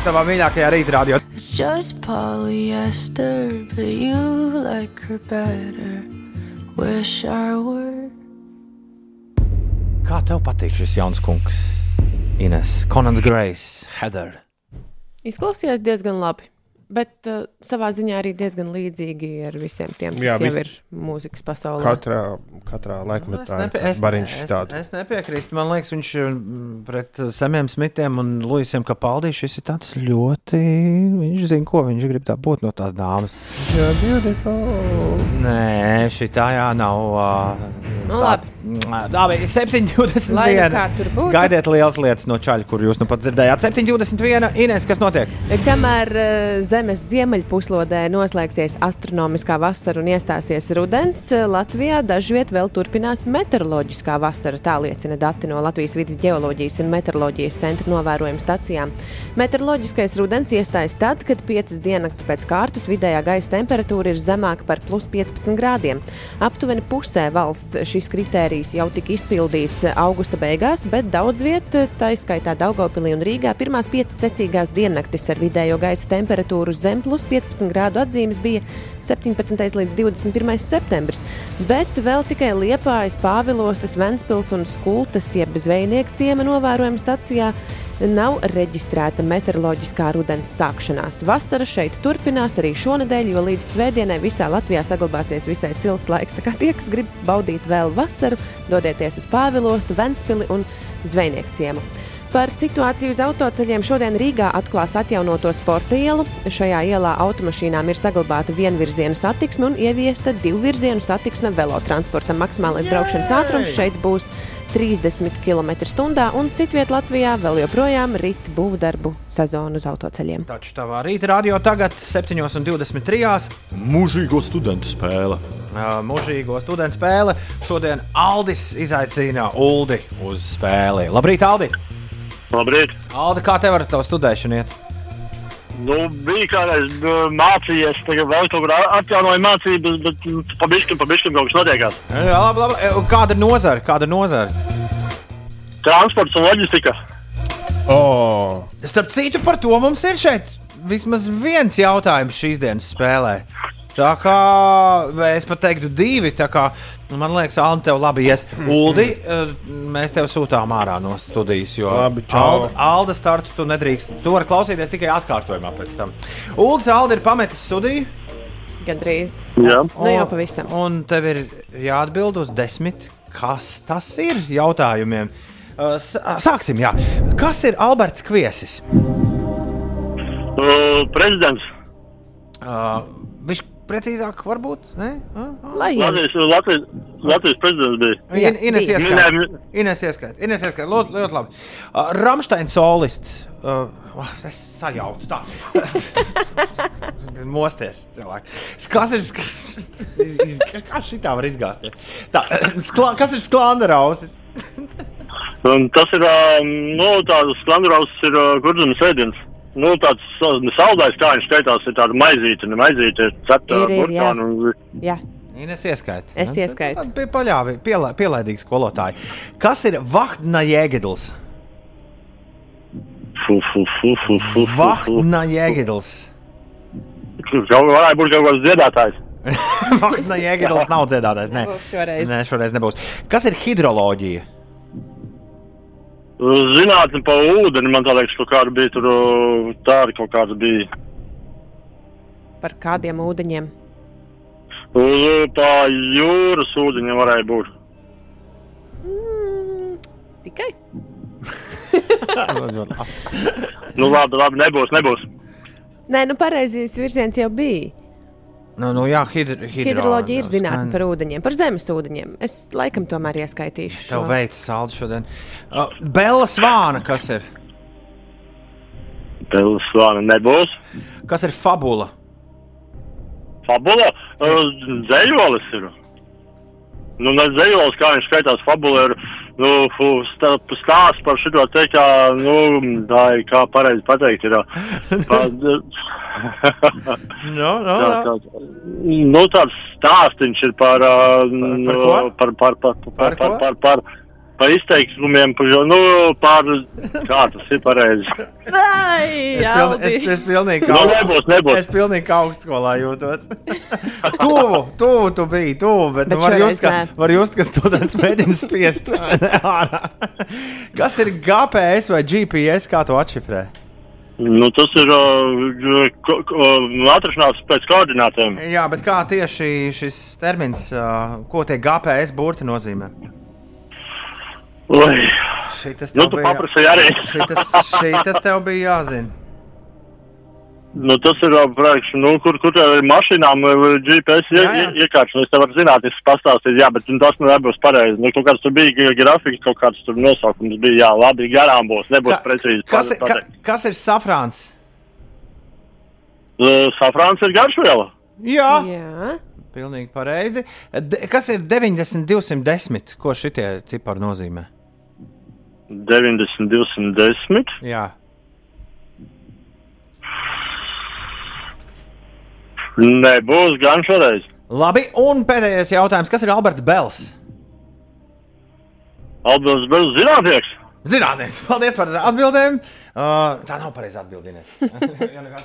tavā mīļākajā rīta radio. It's just polyester, but you like her better. Wish I were. Kā tev patīk šis jauns kungs? Ines, Konants Grejs, Heather. Izklausījās diezgan labi. Bet uh, savā ziņā arī diezgan līdzīgi ar visiem tiem, kas Jā, jau vis- ir mūzikas pasaulē. Katrā, katrā laikmetā ir nepie- tāds bariņš es, tāds. es nepiekrītu. Man liekas, viņš mm, pret uh, Samiem Smitiem un Luisiem Kapaldī šis ir tāds ļoti. Viņš zina, ko viņš grib tā būt no tās dāmas. Jā, beautiful. Nē, šī tā jā nav. Uh, Nu, labi. Tā bija 7,21. Lai nu. Gaidiet liels lietas no čaļa, kur jūs nu pat dzirdējāt. 7,21. Ines, kas notiek? Kamēr uh, Zemes ziemeļpuslodē noslēgsies astronomiskā vasara un iestāsies rudens, Latvijā dažviet vēl turpinās meteoroloģiskā vasara. Tā liecina dati no Latvijas vidas geoloģijas un meteoroloģijas centra novērojuma stacijām. Meteoroloģiskais rudens iestājas tad, kad piecas diennakts pēc kārtas vidējā gaisa temperatūra ir zemāka par plus 15 grādiem. Aptuveni pusē valsts šis kritērijs jau tika izpildīts augusta beigās, bet daudz vietā, tā izskaitā Daugopilī un Rīgā, pirmās piecas secīgās diennaktis ar vidējo gaisa temperatūru temperatūra zem plus 15 grādu atzīmes bija 17. līdz 21. septembris, bet vēl tikai Liepājas, Pāvilostas, Ventspils un Skultas jeb zvejnieku ciema novērojuma stacijā nav reģistrēta meteoroloģiskā rudens sākšanās. Vasara šeit turpinās arī šonadēļ, jo līdz svētdienai visā Latvijā saglabāsies visai silts laiks. Tā kā tie, kas grib baudīt vēl vasaru, dodieties uz Pāvilostu, Ventspili un Zvejnieku ciemu. Par situāciju uz autoceļiem šodien Rīgā atklās atjaunoto sporta ielu. Šajā ielā automašīnām ir saglabāta vienvirziena satiksme un ieviesta divvirzienu satiksme velotransportam. Maksimālais braukšanas ātrums šeit būs 30 km/h, un citviet Latvijā vēl joprojām rit būvdarbu sezonu uz autoceļiem. Taču tavā rīta radio tagad 7,23. mūžīgo studentu spēle. Mūžīgo studentu spēle. Šodien Aldis izaicina Uldi uz spēli. Labrīt, Aldi! Labrīt! Aldi, kā tev ar tavu studēšanu iet? Nu, bija kādreiz uh, mācījies, tagad vēl kaut kur atjaunoju mācības, bet nu, pabeigsim, pabeigsim kaut kas notiekās. Jā, labi, labi. E, Kāda ir nozara? Kāda ir nozara? Transports un loģistika. Oh. Starp citu, par to mums ir šeit vismaz viens jautājums šīs dienas spēlē. Tā kā es pat teiktu, divi. tā Kā, nu, man liekas, Alde, tev labi ies. Uldi, eh, mēs tev sūtām ārā no studijas. Jo Labi, čau. Alde, Alde startu tu nedrīkst. Tu vari klausīties tikai atkārtojumā pēc tam. Uldis Alde ir pametis studiju. Gandrīz. Jā. Nu jau pavisam. Un tev ir jāatbild uz desmit, kas tas ir jautājumiem. Uh, s- Sāksim, jā. Kas ir Alberts Kviesis? Uh, prezidents. Uh, viņš precīzāk, varbūt? Latvijas, Latvijas, Latvijas prezidents bija. In, Ines bija. ieskait. Nē, Ines ieskait. Ines ieskait. Ļoti, ļoti labi. Uh, Ramstein solists. Uh, es sajaucu tā. Mosties cilvēki. Kas ir, sk- kā šitā var izgāzties? Tā, sklā, kas ir? Un tas ir, uh, nu, tāds sklandraus ir uh, kurzemes ēdiens. Nu, tāds saldais, kā viņš skaitās, ir tāda maizīte, ne maizīte, ir cepta burkāna. un- Jā, Ines ieskait. Es ieskaitu. Tad bija paļāvi, pielā, pielaidīgi skolotāji. Kas ir Vahdna Jēgedls? Fu, fu, fu, fu, fu, fu, fu. Vahdna Jēgedls. Varētu būt kaut kāds dziedātājs. Vahdna Jēgedls nav dziedātājs. Nē, šoreiz. Nē, šoreiz nebūs. Kas ir hidroloģija? Zinātne pa ūdeni, man tā liekas, kaut kāda bija tur, uh, tāda kaut kāda bija. Par kādiem ūdeņiem? Uz tā jūras ūdeņa varēja būt. Mm, tikai. Nu, labi, labi, nebūs, nebūs. Nē, nu pareizais virziens jau bija. Nu, nu, jā, hidr hidro, Hidroloģija ir zinātne skan- par ūdeņiem, par zemes ūdeņiem. Es laikam tomēr ieskaitīšu šo. Tev veicas salds šodien. Uh, Bela Svāna, kas ir? Tev slāna nebūs. Kas ir fabula? Fabula? Uh, Dzējolis ir. Nu, ne dzējolis, kā viņš skaitās, fabula ir, nu, stāsts par šito te, kā, nu, tā ir, kā pareizi pateikt, ir. Pa, No, no, tā, no. tā, nu, tāds stāstiņš ir par, uh, par ko? par, par, par, par, Par par, ko? par, par, par, par izteiksmiem, par, nu, par, kā tas ir pareizi. Ai, Es, piln, es, es pilnīgi kā, Nu, nebūs, nebūs. Es pilnīgi kā augstskolā jūtos. tuvu, tuvu tu biji, tuvu, bet, Bet bet var, just, ka, var just, ka students mēģina spiest ārā. Kas ir GPS vai GPS, kā to atšifrē? Nu, tas ir uh, atrašanās pēc koordinātēm. Jā, bet kā tieši šis termins, uh, ko tie GPS burti nozīmē? Oi. Šitas Nu, bija- paprasīji arī. Šitas, šitas tev bija jāzina. Nu, tas ir priekš, nu, kur, kur tev ir mašīnām ir GPS ie, Jā, jā. ie- iekārts. nu, Es tev varu zināt, es pastāstīju, jā, bet nu, tas nu nebūs pareizi. Nu, kaut kāds tur bija gra- grafiks, kaut kāds tur nosaukums bija, jā, labi, garām būs, nebūs Ka- precīzi. Kas, ir- ka, kas ir safrāns? Uh, Safrāns ir garšviela. Jā, Jā. pilnīgi pareizi. De, kas ir 90, 210? Ko šitie cipari nozīmē? 90, 210. Jā. Nebūs gan šoreiz. Labi, un pēdējais jautājums. Kas ir Alberts Bels? Albans Bez zinātnieks. Zinātnieks, paldies par atbildēm. Uh, tā nav pareiza atbildība.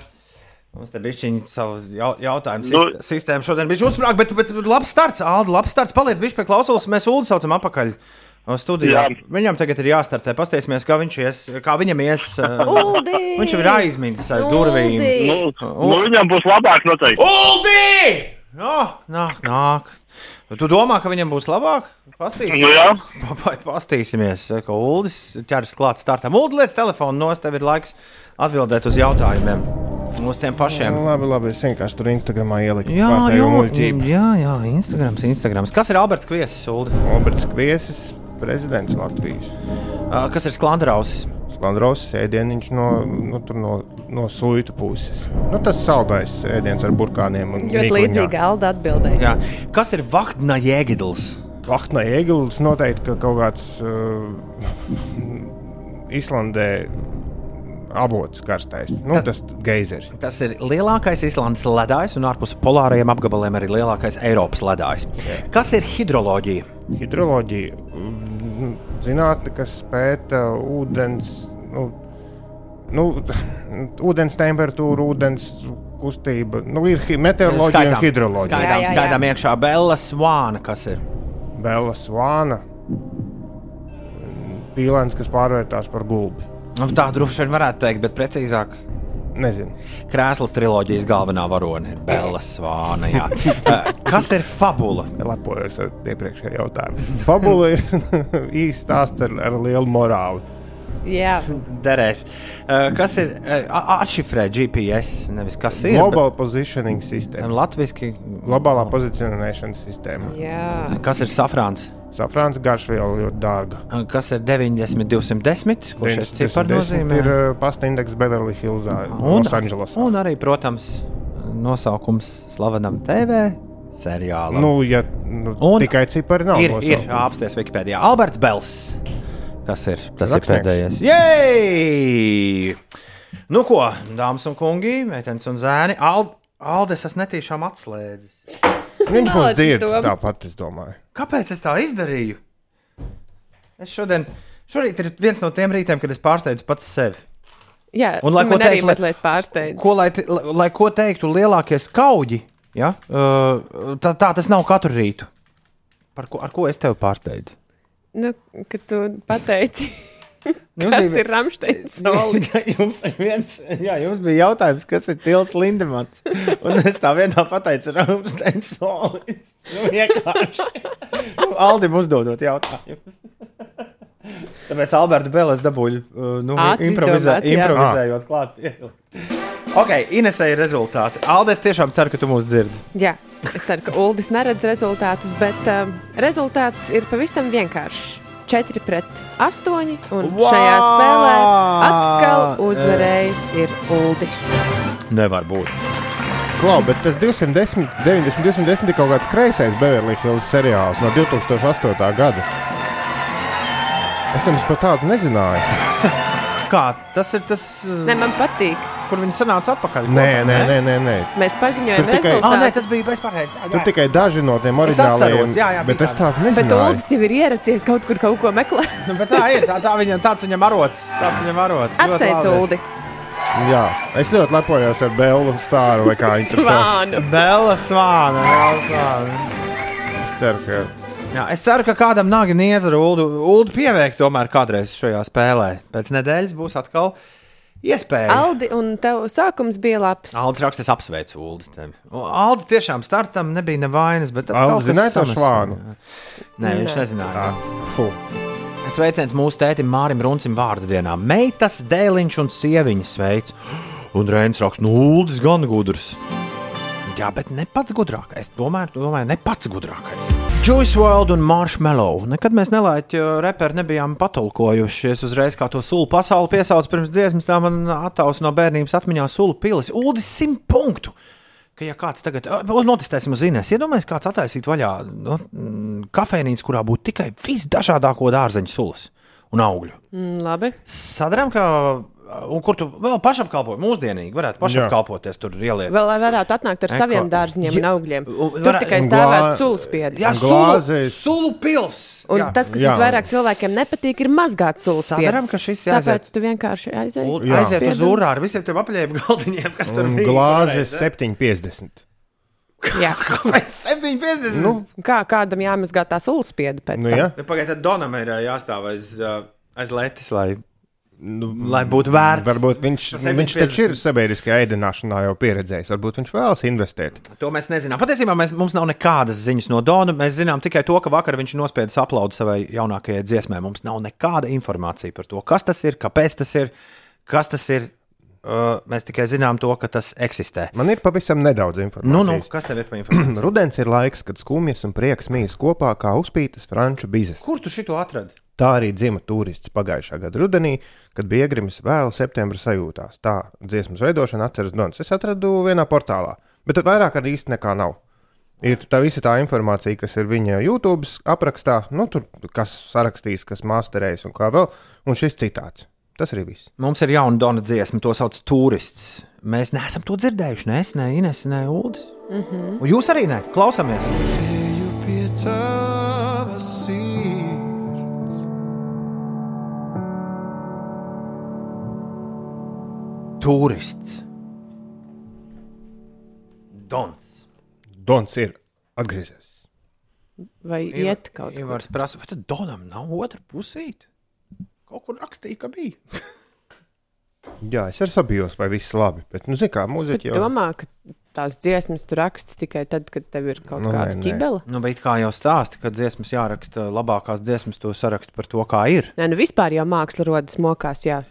Mums te bija šī savu jau- jautājumu Nu- nu, sistēma šodien bija uzsprāgta, bet, bet, labs starts, Alda, labs starts. Paliec viņš pie klausulas, mēs Ulu saucam apakaļ. uz Studijā. Jā. Viņam tagad ir jāstartē. Pastāsimies, kā, viņš ies, kā viņam ies. uh, Uldi! viņš jau ir aizmirsis aiz durvīm. Nu, nu, viņam būs labāk noteikti. Uldi! No, nāk, nāk. Tu domā, ka viņam būs labāk? Pastīsimies. Nu, Pastīsimies, ka Uldis ķeras klāt startam. Uldi, liec telefonu nos, tev ir laiks atbildēt uz jautājumiem. Uz tiem pašiem. Nu, labi, labi. Es vienkārši tur Instagramā ieliku Jā, jā, jā, jā, Instagrams, Instagrams. Kas ir Alberts Kviesis, Uldi? Alberts Kviesis, prezidents Latvijas. Kas ir Sklandrausis? Sklandros ēdieniņš no, nu, tur no, no suitu puses. Nu, tas saldais ēdiens ar burkāniem. un Ļoti līdzīga Alda atbildēja. Jā. Kas ir Vahdna Jēgidls? Vahtna Egils noteikti ka kaut kāds uh, Islandē avots karstais. Nu, tas geizers. Tas ir lielākais Islandes ledājs un ārpus polārajiem apgabaliem arī lielākais Eiropas ledājs. Kas ir hidroloģija? Hidroloģija, zinātne, kas pēta ūdens, nu, nu, ūdens temperatūru, ūdens kustību. Nu, ir meteoroloģija un hidroloģija. Skaidām, skaidām iekšā Bella Svāna, kas ir. Bela svāna, pīlēns, kas pārvērtās par gulbi. Nu, Tā droši vien varētu teikt, bet precīzāk. Nezinu. Krēslas triloģijas galvenā varone ir Bella Svāna. jā. Eh, Kas ir fabula? Lepojos ar iepriekšējo jautājumu. Fabula ir īsts stāsts ar, ar lielu morāli. Jā, Derēs. Eh, Kas ir eh, atšifrē GPS? Nevis kas ir. Global positioning bet- sistēma. Latviski. Globālā pozicionēšanas sistēma. jā. Kas ir safrāns? Safrāns garšviela ļoti dārga. Eh, Kas ir 90, 210? Ko šis cipars nozīmē? Ir uh, pasta indeks Beverly Hillsā, Losandželosā. un arī, protams, nosaukums slavenam TV seriālam. Nu, ja nu, Un tikai cipari nav. ir, ir nosaukumi. apstāties Wikipēdijā. Alberts Bels. Kas ir tas ir Rakstnieks. pēdējais? Jej! Nu ko, dāmas un kungi, meitenes un zēni, Ald Aldis es netīšām atslēdzu. Viņš mums dzird tāpat, es domāju. Kāpēc es tā izdarīju? Es šodien, šorīt ir viens no tiem rītiem, kad es pārsteidzu pats sevi. jā Un, lai ko man arī teikt, lai- mazliet pārsteidz. Ko lai, lai, lai ko teiktu lielākie skauģi, ja? uh, tā, tā tas nav katru rītu. Par ko, ar ko es tevi pārsteidzu? Nu, kad tu pateici, Jums kas bija- ir Rāmsteins jums, viens, jā, jums bija jautājums, kas ir Tils Lindemans. Un es tā vienā pateicu, Rāmsteins solis. Nu, vienkārši. Nu, Aldim uzdodot jautājumu. Tāpēc Alberta Bēlēs dabūju, uh, nu, Ātri improvizē, izdomāt, improvizējot klāt. Ok, Inesē ir rezultāti. Alde, es tiešām ceru, ka tu mūs dzirdi. Jā, es ceru, ka Uldis neredz rezultātus, bet um, rezultāts ir pavisam vienkāršs. 4 pret 8, un Wow! šajā spēlē atkal uzvarējis ir Uldis. Nevar būt. Klau, bet tas 210, 90, 210 ir kaut kāds kreisais Beverly Hills seriāls no 2008. gada. Es tam par tādu nezināju. Kā tas ir tas, uh, Ne, man patīk. kur viņi sanāca atpakaļ? Nē, kopā, nē, ne? nē, nē. nē. Mēs paziņojam Tur tikai- rezultātu. Ah, nē, tas bija bezpārējais. Tur tikai daži no tiem atceros, jā, jā, bet es tā. tādu Bet nezināju. Uldis jau ir ieracies kaut kur kaut ko meklēt. Nu, bet tā ir. Tā, tā viņam, tāds viņam arots. Tāds viņam arots. Apsveic. Uldi. Jā, es ļoti lepojos ar Bēlu stāru vai kā viņš to sauc. Bela svāna. Bela svāna. Es ceru, ka Jā, es ceru, ka kādam nāga niezara Ulu, Ulu pieveikt tomēr kādreiz šajā spēlē. Pēc nedēļas būs atkal iespēja. Aldi, un tev sākums bija labs. Aldis raksta, es apsveicu Ulu. Aldi tiešām startam nebija nevainas, bet Aldi zināja to švānu? Nē, viņš Nē. nezināja. fu. Sveiciens mūsu tētim Mārim Runcim vārdu dienā. Meitas, dēliņš un sieviņa sveic. Un Rēns raksta, nu, Uldis gan gudrs. Jā, bet ne pats gudrākais. Es domāju, domāju ne pats gudrākais. Juice World un Marshmallow. Nekad mēs nelaiķi reperi nebijām patulkojuši. Es uzreiz kā to sulu pasauli piesaucu pirms dziesmas, tā man attausa no bērnības atmiņā sulu pilis. Uldis simt punktu! Ka, ja kāds tagad, Ā, notestēsim uz Ines, iedomājieties, kāds attaisītu vaļā nu, mm, kafejnīcu, kurā būtu tikai visdažādāko dārzeņu sulas un augļu. Mm, labi. Sadarām, ka Un kur tu vēl pašapkalpoji? Mūsdienīgi varētu pašapkalpoties tur ieliet. Vēl varētu atnākt ar Eko. saviem dārziņiem un augļiem. Tur varā- tikai stāvētu glā- sulspiedis. Jā, sulu, sulu pils! Un Jā. tas, kas Jā. visvairāk cilvēkiem nepatīk, ir mazgāt sulspiedis. Sadaram, ka. Tāpēc tu vienkārši aizēji. Jā. Aiziet uz urā ar visiem tiem apaļiem galdiņiem, kas tur Un bija. glāzes 7,50. Jā. Kāpēc 7,50? Nu, Kā kādam jāmazgā tā sulspiedi pēc nu, tam? ja. Nu, Pagaidiet, tad Donam ir jāstāv aiz, aiz letes, lai, nu, lai būtu vērts. Varbūt viņš, viņš 7,50. taču ir sabiedriskajā ēdināšanā jau pieredzējis. Varbūt viņš vēlas investēt. To mēs nezinām. Patiesībā mēs, mums nav nekādas ziņas no Dona. Mēs zinām tikai to, ka vakar viņš nospieda aplaudu savai jaunākajai dziesmai. Mums nav nekāda informācija par to, kas tas ir, kāpēc tas ir, kas tas ir. Uh, mēs tikai zinām to, ka tas eksistē. Man ir pavisam nedaudz Nu, informācijas. nu, kas tev ir par informāciju? Rudens ir laiks, kad skumjas un prieks mīs kopā kā uzpītas franču bizes. Kur tu šito atradi? Tā arī dzima turists pagājušā gada rudenī, kad bija iegrimis vēl septembra sajūtās. Tā dziesmas veidošana atceras Dons. Es atradu vienā portālā, bet vairāk arī īsti nekā nav. Ir tā visa tā informācija, kas ir viņa YouTube aprakstā, nu, tur kas sarakstījis, kas masterējis un kā vēl, un šis citāts. Tas arī viss. Mums ir jauna Dona dziesma, to sauc par turists. Mēs neesam to dzirdējuši. Ne es, ne Ines, ne Ulas. Mm -hmm. Un jūs arī ne. Klausāmies. Turists. Dons. Dons ir atgriezies. Vai iet kaut kur? Ivars prasa, vai tad Donam nav otra pusīte? Kaut kur rakstīja, ka bija. Jā, es arī sabijos, vai viss labi. Bet, nu, zini, kā Bet mūziķi jau domā, ka tās dziesmas tu raksti tikai tad, kad tev ir kaut Nu, kāda nē. ķibele? Nu, bet kā jau stāsti, kad dziesmas jāraksta, labākās dziesmas to saraksta par to, kā ir. Nē, nu vispār jau māksla rodas mokās, jā.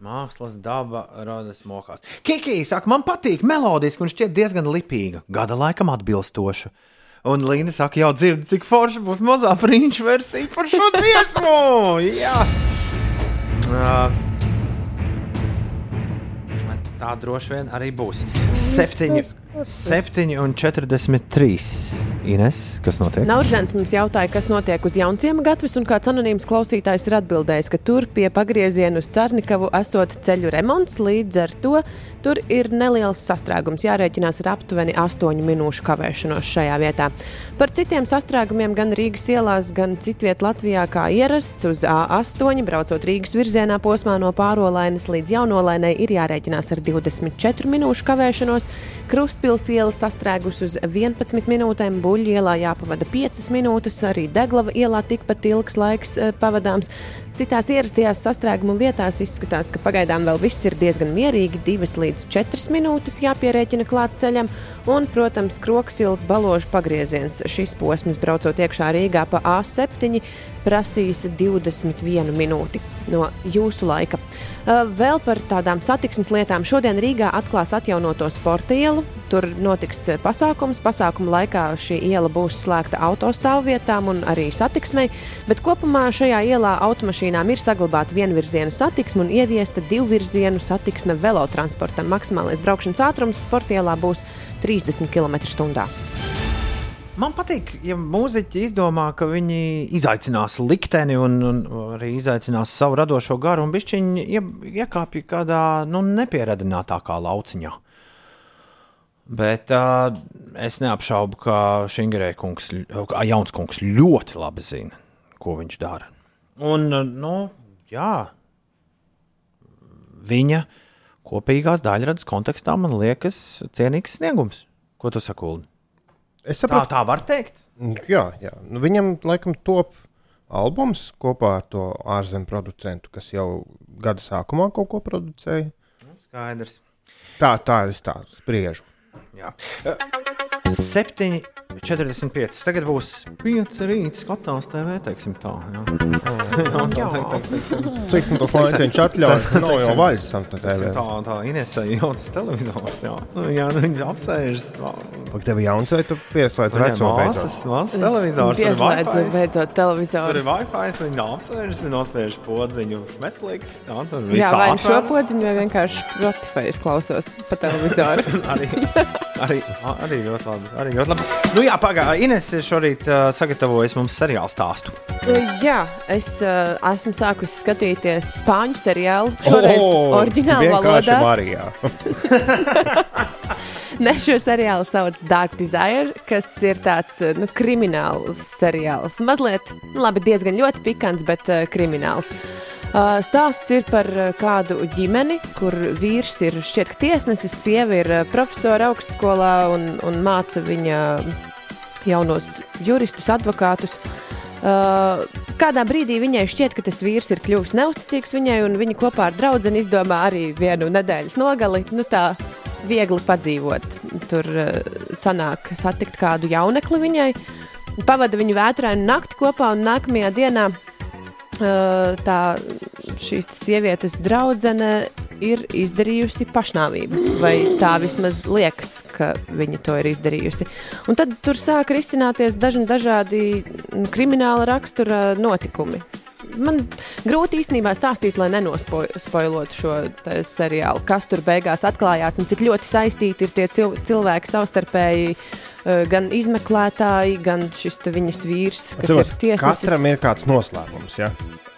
Mākslas daba rodas mokās. Kiki saka, man patīk melodiski un šķiet diezgan lipīga, gada laikam atbilstoša. Un Līna saka, jau dzird, cik forša būs mazā franču versija par šo dziesmu. Jā. Uh, tā droši vien arī būs. 7, 7 un 43. Ines, kas notiek? Nauržēns mums jautāja, kas notiek uz Jaunciema gatavs, un kāds anonīms klausītājs ir atbildējis, ka tur pie pagrieziena uz Cernikavu esot ceļu remonts, līdz ar to tur ir neliels sastrēgums. Jārēķinās ar aptuveni 8 minūšu kavēšanos šajā vietā. Par citiem sastrēgumiem gan Rīgas ielās, gan citviet Latvijā kā ierasts uz A8, braucot Rīgas virzienā posmā no pārolainas līdz jaunolainai, ir jārēķinās ar 24 minūšu kavēšanos. Krustpils iela sastrēgus uz 11 minūtēm, Buļļu ielā jāpavada 5 minūtes, arī Deglava ielā tikpat ilgs laiks eh, pavadāms. Citās ierastajās sastrēguma vietās izskatās, ka pagaidām vēl viss ir diezgan mierīgi. 2 līdz 4 minūtes jāpierēķina klāt ceļam, un, protams, kroksils baložu pagrieziens. Šis posms, braucot iekšā Rīgā pa A7, prasīs 21 minūti no jūsu laika. Vēl par tādām satiksmes lietām. Šodien Rīgā atklās atjaunoto sporta ielu. Tur notiks pasākums. Pasākuma laikā šī iela būs slēgta autostāvvietām un arī satiksmei, bet kopumā šajā ielā automašīnām ir saglabāta vienvirziena satiksme un ieviesta divvirzienu satiksme velotransportam. Maksimālais braukšanas ātrums sporta ielā būs 30 km/h. Man patīk, ja mūziķi izdomā, ka viņi izaicinās likteni un, un arī izaicinās savu radošo garu un bišķiņi ie, iekāpj kādā nu, nepieradinātākā lauciņā. Bet uh, es neapšaubu, ka Šingerē kungs, kā jauns kungs, ļoti labi zina, ko viņš dara. Un, nu, jā, viņa kopīgās daļradas kontekstā man liekas cienīgs sniegums. Ko tu Ulu? Es Tā, saprotu, tā var teikt. Jā, jā. Nu, viņam laikam top albums kopā ar to ārzemju producentu, kas jau gada sākumā kaut ko producēja. Skaidrs. Tā, tā es tā spriežu. Jā. 7, 45. Tagad būs 5 rīta skatās TV. Teiksim, tā, jā. jā, tā, tā, tā, teiksim. Cik nu tas laiciņš atļauj? Nav jau vaļas tam TV. Tā, tā Inesai jauns televizors. Jā, Nu, jā nu, viņas apsēžas. Pak tev jauns vai tu pieslēdz veco māsas, māsas televizors. ir Pieslēdzu beidzot televizoru. Tur ir Wi-Fi, viņa apsēžas, nospiež podziņu, Netflix. Jā, tur Jā, viss vai nu šo podziņu, vai vienkārši Spotify klausos pa televizoru. Arī Arī, arī ļoti labi. Arī ļoti labi. Nu, jā, pagaidi. Ines šorīt uh, sagatavojas mums seriālu stāstu. Jā, es uh, esmu sākusi skatīties spāņu seriālu. Šoreiz O, oriģinālā valodā. Marijā. Ne, šo seriālu sauc Dark Desire, kas ir tāds nu, krimināls seriāls. Mazliet, nu, labi, diezgan ļoti pikants, bet uh, krimināls. Uh, stāsts ir par uh, kādu ģimeni, kur vīrs ir šķiet, ka tiesnesis, sieva ir uh, profesora augstskolā un, un māca viņa jaunos juristus, advokātus. Uh, kādā brīdī viņai šķiet, ka tas vīrs ir kļuvis neusticīgs viņai, un viņa kopā ar draugu izdomā arī vienu nedēļas nogali. Nu, tā viegli padzīvot. Tur uh, sanāk satikt kādu jaunekli viņai, pavada viņu vētrainu nakti kopā, un nākamajā dienā tā šīs sievietes draudzene ir izdarījusi pašnāvību, vai tā vismaz liekas, ka viņa to ir izdarījusi. Un tad tur sāk risināties daži dažādi mm, krimināla rakstura notikumi. Man grūti īstenībā stāstīt, lai nenospoilotu šo seriālu, kas tur beigās atklājās un cik ļoti saistīti ir tie cil cilvēki savstarpēji. eh, Gan izmeklētāji, gan šis viņas vīrs, kas Cilvēks, ir tiesnesis. Katram ir kāds noslēpums. Ja?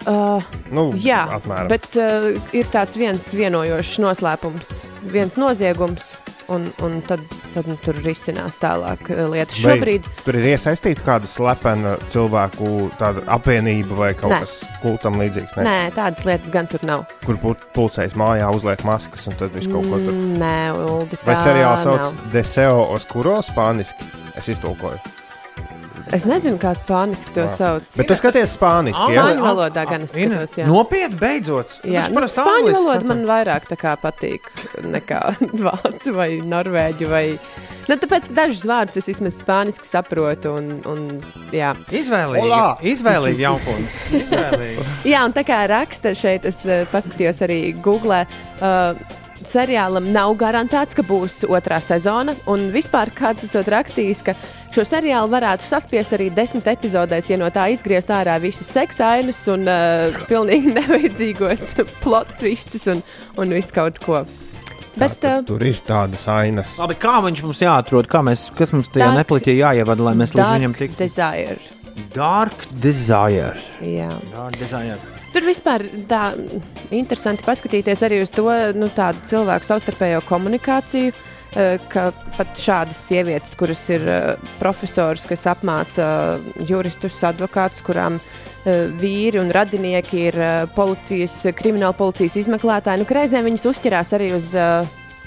Uh, Nu, jā, apmēram. bet uh, ir tāds viens vienojošs noslēpums, viens noziegums, un, un tad, tad nu, tur risinās tālāk uh, lietas. Vai Šobrīd Tur ir iesaistīta kāda slepena cilvēku apvienība vai kaut Nē. kas kultam līdzīgs. Ne? nē, tādas lietas gan tur nav. Kur pu- pulcējas mājā, uzliek maskas un tad viss kaut ko tur. Mm, Nē, Uldi, Vai seriāls sauc. Deseo Oscuro spāniski? Es iztulkoju. Es nezinu, kā spāniski to Jā. sauc. Bet tu skaties spāniski, ja? Spāņu valodā gan es Ine, skatos. Jā. Nopietni, beidzot. Jā, nu, spāņu valoda man vairāk tā kā patīk nekā vācu vai norvēģu. Vai... Nu, tāpēc, ka dažus vārdus es vismaz spāniski saprotu. Un, un, jā. Izvēlīgi, Olā! izvēlīgi jaukuns. Izvēlīgi. jā, un tā kā raksta šeit, es eh, paskatījos arī Google. Uh, Seriālam nav garantēts, ka būs otrā sezona. Un vispār kāds esot rakstījis, ka šo seriālu varētu saspiest arī desmit epizodēs, ja no tā izgriezt ārā visas seksainus un uh, pilnīgi nevajadzīgos plot twistus un, un visu kaut ko. Bet, uh, Tur ir tādas ainas. Labi, kā viņš mums jāatrod, kā mēs, kas mums tajā Dark- nepliķī jāievada, lai mēs līdz Dark viņam tiktu? Desire. Dark Desire. Jā. Dark Desire. Tur vispār tā interesanti paskatīties arī uz to nu, cilvēku savstarpējo komunikāciju. eh, Ka pat šādas sievietes, kuras ir eh, profesors, kas apmāca juristus, advokātus, kurām eh, vīri un radinieki ir policijas, krimināla policijas izmeklētāji, nu, reizēm viņas uzķerās arī uz.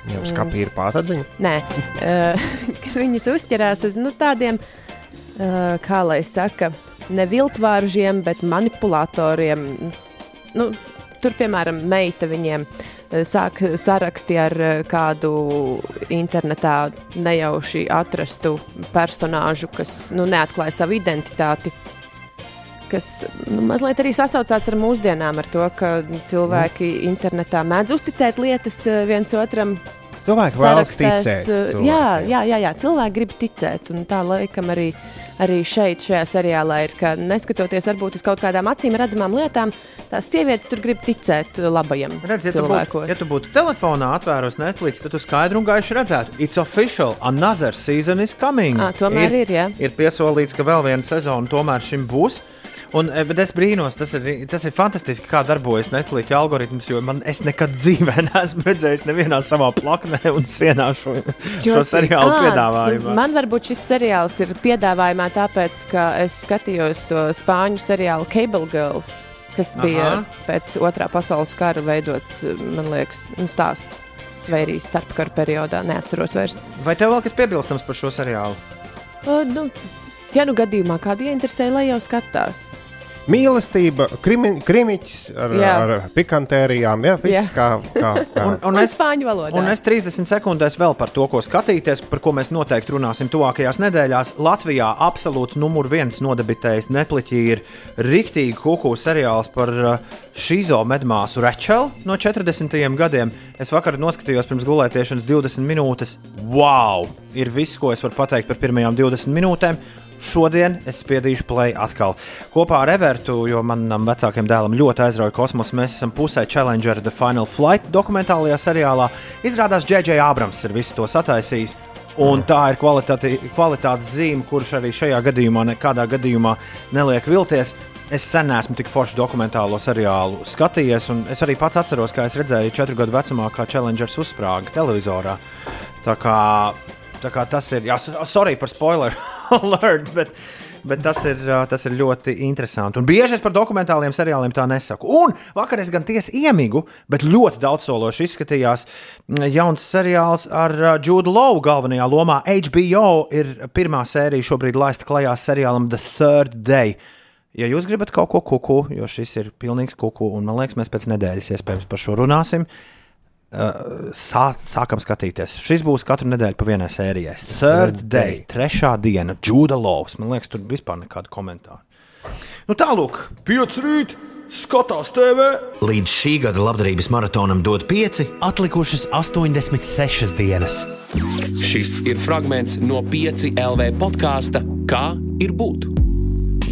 Jau skapī ir pātadziņa. Nē, uh, viņas uzķerās uz nu, tādiem, uh, kā lai saka, ne viltvāržiem, bet manipulatoriem. Nu, tur, piemēram, meita viņiem eh, sāk sarakstīt ar eh, kādu internetā nejauši atrastu personāžu, kas nu, neatklāja savu identitāti. Kas nu, mazliet arī sasaucās ar mūsdienām, ar to, ka cilvēki internetā mēdz uzticēt lietas eh, viens otram, Cilvēki vēlas ticēt. uh, cilvēkiem. Jā, jā, jā, jā, cilvēki grib ticēt. Un tā laikam arī, arī šeit, šajā seriālā, ir, ka neskatoties varbūt uz kaut kādām acīm redzamām lietām, tās sievietes tur grib ticēt labajam Redz, ja tu, būtu, ja tu būtu telefonā atvēros Netflix, tad tu skaidri un gaiši redzētu, it's official, another season is coming. Ā, tomēr ir, jā. ir piesolīts, ka vēl viena sezona tomēr šim būs. Un, e, bet es brīnos, tas ir, tas ir fantastiski, kā darbojas Netflix algoritms, jo man es nekad dzīvē neesmu redzējis nevienā savā plaknē un sienā šo, šo seriālu piedāvājumu. Man varbūt šis seriāls ir piedāvājumā, tāpēc, ka es skatījos to spāņu seriālu Cable Girls, kas bija Aha. pēc otrā pasaules kara veidots, man liekas, nu, stāsts. Vai arī starpkara periodā, neatceros vairs. Vai tev vēl kas piebilstams par šo seriālu? O, nu, ja nu gadījumā kādu ieinteresē, lai jau skatās. Mīlestība, krimi, krimiķis ar, Jā. ar pikantērijām. Jā, viss Jā. kā, kā, kā. Un, un es, spāņu valodā. Un es 30 sekundēs vēl par to, ko skatīties, par ko mēs noteikti runāsim tuvākajās nedēļās. Latvijā absolūts numur viens nodebitējis Netflixī ir Riktīgi kuku seriāls par uh, šīzo medmāsu Rečelu no 40. gadiem. Es vakar noskatījos pirms gulētiešanas 20 minūtes. Wow! Ir viss, ko es varu pateikt par pirmajām 20 minūtēm. Šodien es spiedīšu play atkal. Kopā ar spoilertu, jo manam vecākajam dēlam ļoti aizrauja kosmosu. Mēs esam pusē Challenger The Final Flight dokumentālajā seriālā. Izrādās, J.J. Abrams ir visu to sataisījis. Un tā ir kvalitātes zīme, kurš arī šajā gadījumā nekādā gadījumā neliek vilties. Es sen esmu tik foršu dokumentālo seriālu skatījies, un es arī pats atceros, kā es redzēju četru gadu vecumā, kā Challengers uzsprāga televizorā. Tā kā, tā kā tas ir, jā, sorry par spoiler alert, bet, bet tas, ir, tas ir ļoti interesanti. Un bieži es par dokumentāliem seriāliem tā nesaku. Un vakar es gan tiesa iemigu, bet ļoti daudzsološi izskatījās jauns seriāls ar Judu Lovu galvenajā lomā. HBO ir pirmā sērija šobrīd laista klajā seriālam The Third Day. Ja jūs gribat kaut ko kuku, jo šis ir pilnīgs kuku, un man liekas, mēs pēc nedēļas iespējams par šo runāsim, uh, sā, sākam skatīties. Šis būs katru nedēļu pa vienai sērijai. Third day, trešā diena, Džuda Lovs. Man liekas, tur vispār nekādu komentāru. Nu, tālāk, pieci rīt, skatās TV. Līdz šī gada labdarības maratonam dod 5, atlikušas 86 dienas. Šis ir fragments no 5 LV podkāsta Kā ir būt?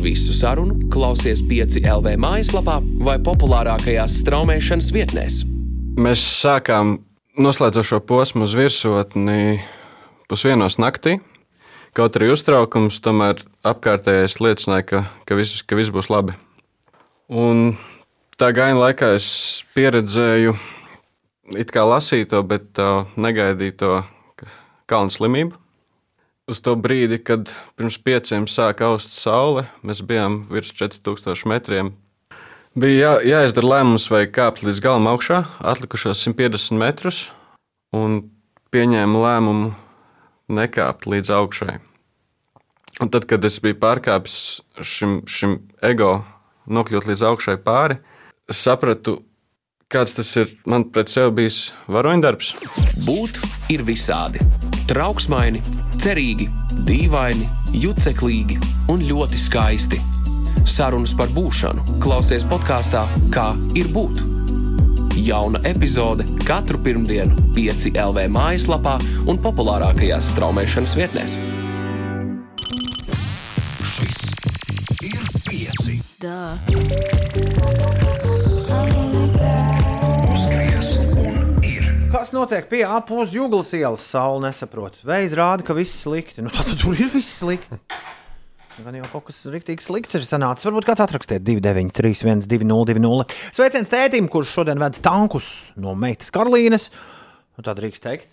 Visu sarunu klausies 5 LV mājaslapā vai populārākajās straumēšanas vietnēs. Mēs sākām noslēdzošo posmu uz virsotni pusdienos naktī. Kaut arī uztraukums, tomēr apkārtējais liecināja, ka, ka, viss, ka viss būs labi. Un tā gājiņa laikā es pieredzēju it kā lasīto, bet uh, negaidīto kalnu slimību. Uz to brīdi, kad pirms pieciem sāka aust saule, mēs bijām virs 4000 metriem. Bija jā, jāizdara lēmums, vai kāpt līdz galam augšā, atlikušos 150 metrus, un pieņēma lēmumu nekāpt līdz augšai. Un tad, kad es biju pārkāpis šim, šim ego, nokļūt līdz augšai pāri, es sapratu, kāds tas ir man pret sevi bijis varoņdarbs. Būt ir visādi. Trauksmaini, cerīgi, dīvaini, juceklīgi un ļoti skaisti. Sarunas par būšanu klausies podkāstā Kā ir būt. Jauna epizode katru pirmdienu, 5 LV mājaslapā un populārākajās straumēšanas vietnēs. Šis ir pieci. Uzgriez un ir. Kas notiek pie apelsīna jūglas ielas? Saula nesaprot. Vējs rāda, ka viss slikti. Nu, tad tur ir viss slikti. Gan jau kaut kas rīktīgi slikts ir sanācis. Varbūt kāds atrakstiet 293, 202. Sveiciens tētim, kurš šodien ved tankus no meitas Karolīnas. Nu, tā drīkst teikt.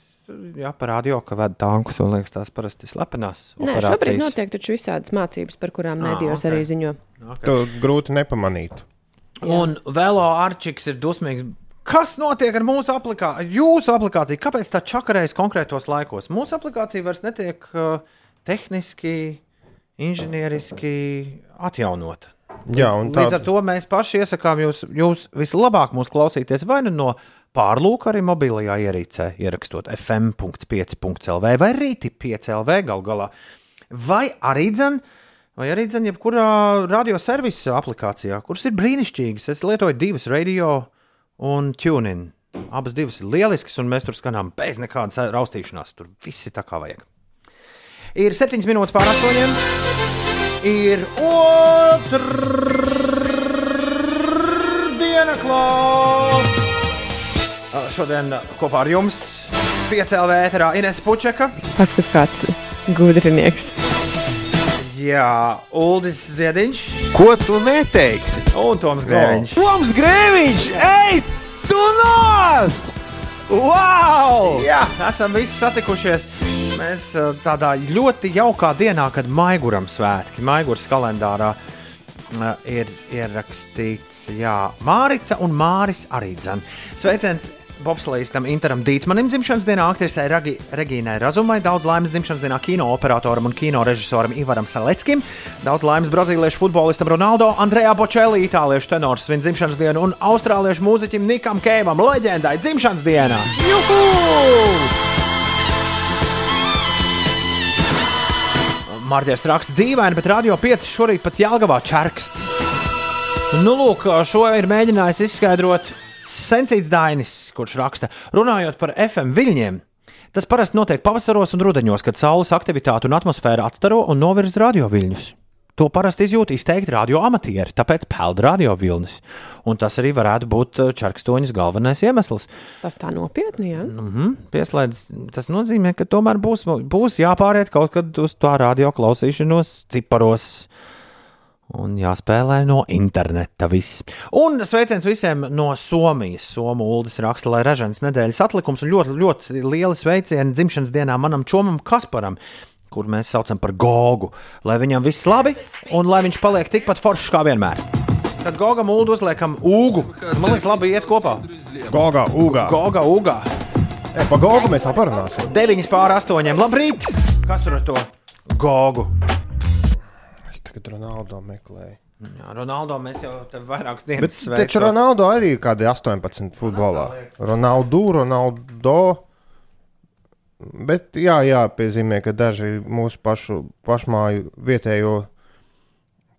Jā, parādīja, ka ved tankus, un liekas, tās parasti slepenās. Nē, operācijas. šobrīd notiek taču visādas mācības, par kurām Ā, mēdījos ok. arī ziņo. To grūti nepamanīt. Un Velo Arčiks ir dusmīgs. Kas notiek ar mūsu aplikāciju? Jūsu aplikācija, kāpēc tā čakarējas konkrētos laikos? Mūsu aplikācija vairs netiek uh, tehniski, inženieriski atjaunota. Jā, un tā- Līdz ar to mēs paši iesakām jūs, jūs vislabāk mūs klausīties vai nu no pārlūka arī mobilajā ierīcē, ierakstot fm.5.lv vai rīti 5.lv gal galā. Vai arī dzen, vai arī dzen jebkurā radioservisa aplikācijā, kuras ir brīnišķīgas. Es lietoju divas radio un tuning. Abas divas ir lieliskas, un mēs tur skanām bez nekādas raustīšanās. Tur viss ir tā kā vajag. Ir septiņas minūtes pār astoņiem. Ir otrdiena klāta. Šodien kopā ar jums piecēlē ēterā Ines Pučeka. Paskat, kāds gudrinieks. Jā, Uldis Ziediņš. Ko tu neteiksi? Un Toms Grēviņš. Toms Grēviņš! Ej, tu nost! Wow! Jā, esam visi satikušies. Mēs eh, tādā ļoti jaukā dienā, kad Maiguram svētki, Maiguras kalendārā eh, ir ierakstīts, jā, Mārica un Māris arī dzan. Sveiciens Bobslīstam Interam Dītsmanim dzimšanas dienā, aktrisei Ragi, Regīnai Razumai, daudz laimes dzimšanas dienā kino operatoram un kino režisoram Ivaram Saleckim, daudz laimes brazīliešu futbolistam Ronaldo, Andrejā Bočēlī, itāliešu tenors svin dzimšanas dienu un austrāliešu mūziķim Nikam Kēvam, leģendai dzimšanas dienā! Juhu! Mārķis raksta dīvaini, bet radio 5 šorīt pat Jālgavā čerkst. Nu, lūk, šo ir mēģinājis izskaidrot Sensīts Dainis, kurš raksta, runājot par FM viļņiem. Tas parasti notiek pavasaros un rudenos, kad saules aktivitāte un atmosfēra atstaro un novirza radioviļņus. To parasti izjūt izteikti radio amatieri, tāpēc peld radio vilnis. Un tas arī varētu būt uh, čarkstoņas galvenais iemesls. Tas tā nopietni, jā. Mm -hmm. Pieslēdz, tas nozīmē, ka tomēr būs, būs jāpāriet kaut kad uz tā radio klausīšanos ciparos. Un jāspēlē no interneta viss. Un sveiciens visiem no Somijas. Somu Uldis raksta, lai ražas nedēļas atlikums un ļoti, ļoti liela sveiciena dzimšanas dienā manam čomam Kasparam, kur mēs saucam par Gogu. Lai viņam viss labi un lai viņš paliek tikpat foršs kā vienmēr. Tad Gogam Uldu uzliekam ūgu. Man liekas, labi iet kopā. Gogā, ūgā. Gogā, ūgā. E, pa Gogu mēs vēl parunāsim. 9 pār 8. Labrīt! Kas tur ar to Gogu? Es tagad Ronaldo meklēju. Jā, Ronaldo mēs jau vairākas dienas taču Ronaldo arī ir kādi 18 futbolā. Ronaldo, Ronaldo. Bet jā, jāpiezīmē, ka daži mūsu pašu pašmāju vietējo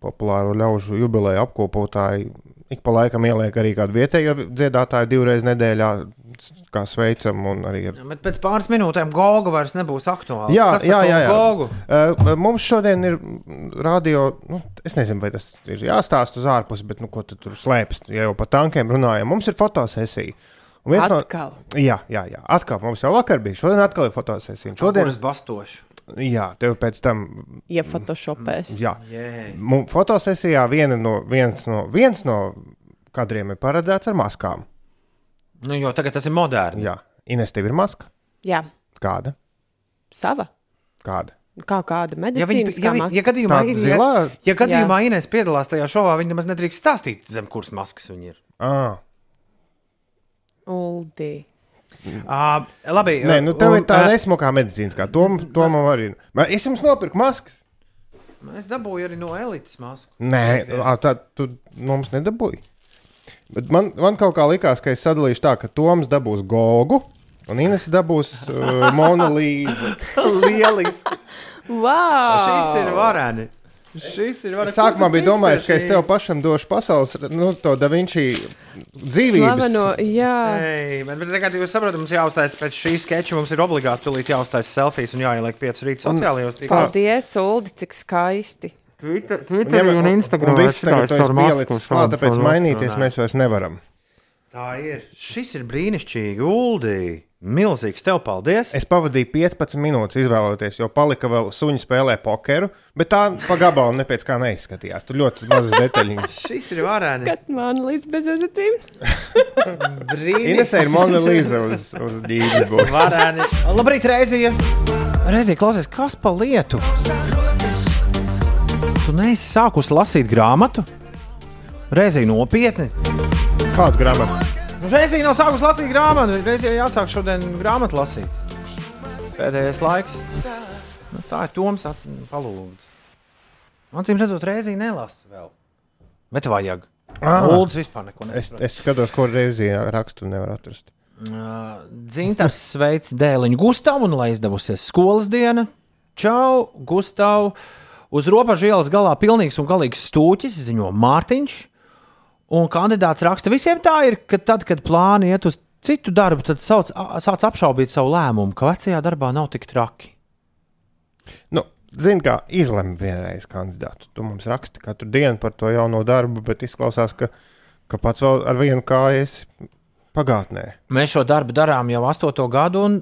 populāro ļaužu jubileju apkopotāji ik pa laikam ieliek arī kādu vietējo dziedātāju divreiz nedēļā, kā sveicam. un Arī ar... Bet pēc pāris minūtēm Goga vairs nebūs aktuāls. Jā, jā, jā. jā. Gogu? Uh, mums šodien ir radio, nu, es nezinu, vai tas ir jāstāsta uz ārpusi, bet nu, ko tu tur slēpjas. Ja jau par tankiem runājam, mums ir fotosesija. Un viens Atkal? No, jā, jā, jā, atkal mums jau vakar bija. Šodien atkal ir fotosesija. Šodien Kuras bastošu. Jā, tev pēc tam. Ja photoshopēs. Jā, Mums fotosesijā viena no, viens, no, viens no kadriem ir paredzēts ar maskām. Nu, jo tagad tas ir moderns. Jā, Ines, tev ir maska? Jā, Kāda? sava. Kāda? Kā kāda Ja, medicīnas ja, viņi- ja gadījumā, Tāda ja, zilā? ja gadījumā Inês piedalās tajā šovā, viņa nemaz nedrīkst stāstīt, zem kuras maskas viņa ir. Ah. Uldi. Uh, labi, Nē, nu tev ir tā ā, nesmukā medicīnas, kā Tom, Tomam arī. Man- Es jums nopirku maskas. Es dabūju arī no elites masku. Nē, ā, tā tu no mums nedabūji. Bet man, man kaut kā likās, ka es sadalīšu tā, ka Toms dabūs Gogu un Ines dabūs uh, Monolīzu. Lieliski! Wow! Šis ir vareni. Šis ir vareni. Sākumā bija domājis, ka es tev pašam došu pasaules, nu, to Da Vinci dzīvības. Slaveno, jā. Ei, bet, bet tagad jūs saprotat, mums jāuztais pēc šī sketča, mums ir obligāti tulīt jāuztais selfijas un jāieliek 5 rīt sociālajos tīklos. Paldies, Uldi, cik skaisti. Twitter, Ņem- un Instagram. Un viss tagad to ir pielicis klāt, tāpēc mainīties mēs vairs nevaram. Tā ir. Šis ir brīnišķīgi, Uldi. Milzīgs tev paldies. Es pavadīju 15 minūtes izvēloties, jo palika vēl suņi spēlē pokeru, bet tā pa gabalu ne pēc kā neizskatījās. Tur ļoti mazas detaļiņas. Šis ir vareni. Kad man līdz bez acīm. Inesē ir Monolīza uz, uz dīķa. Vareni. Labrīt, Reizija. Reizija, klausies, kas pa lietu? Tu neesi sākus lasīt grāmatu? Reizija nopietni. Kādu grāmatu? Reizija nav sākus lasīt grāmatu. Reizija jāsāk šodien grāmatu lasīt. Pēdējais laiks. Nu, tā ir Toms palūdz. Man cīm redzot, Reizija nelasa vēl. Bet vajag. Ah. Lūdzu, vispār neko Es, nesaprot. es skatos, ko reizi rakstu nevar atrast. Uh, Dzintars sveic dēliņu Gustavu un lai izdevusies skolas diena. Čau, Gustav! Uz robežas ielas galā pilnīgs un galīgs stūķis, ziņo Mārtiņš. Un kandidāts raksta, visiem tā ir, ka tad, kad plāni iet uz citu darbu, tad sauc, sāc apšaubīt savu lēmumu, ka vecajā darbā nav tik traki. Nu, Zini, kā izlemj vienreiz kandidātu. Tu mums raksti katru dienu par to jauno darbu, bet izklausās, ka, ka pats vēl ar vienu kāju esi pagātnē. Mēs šo darbu darām jau astoto gadu, un,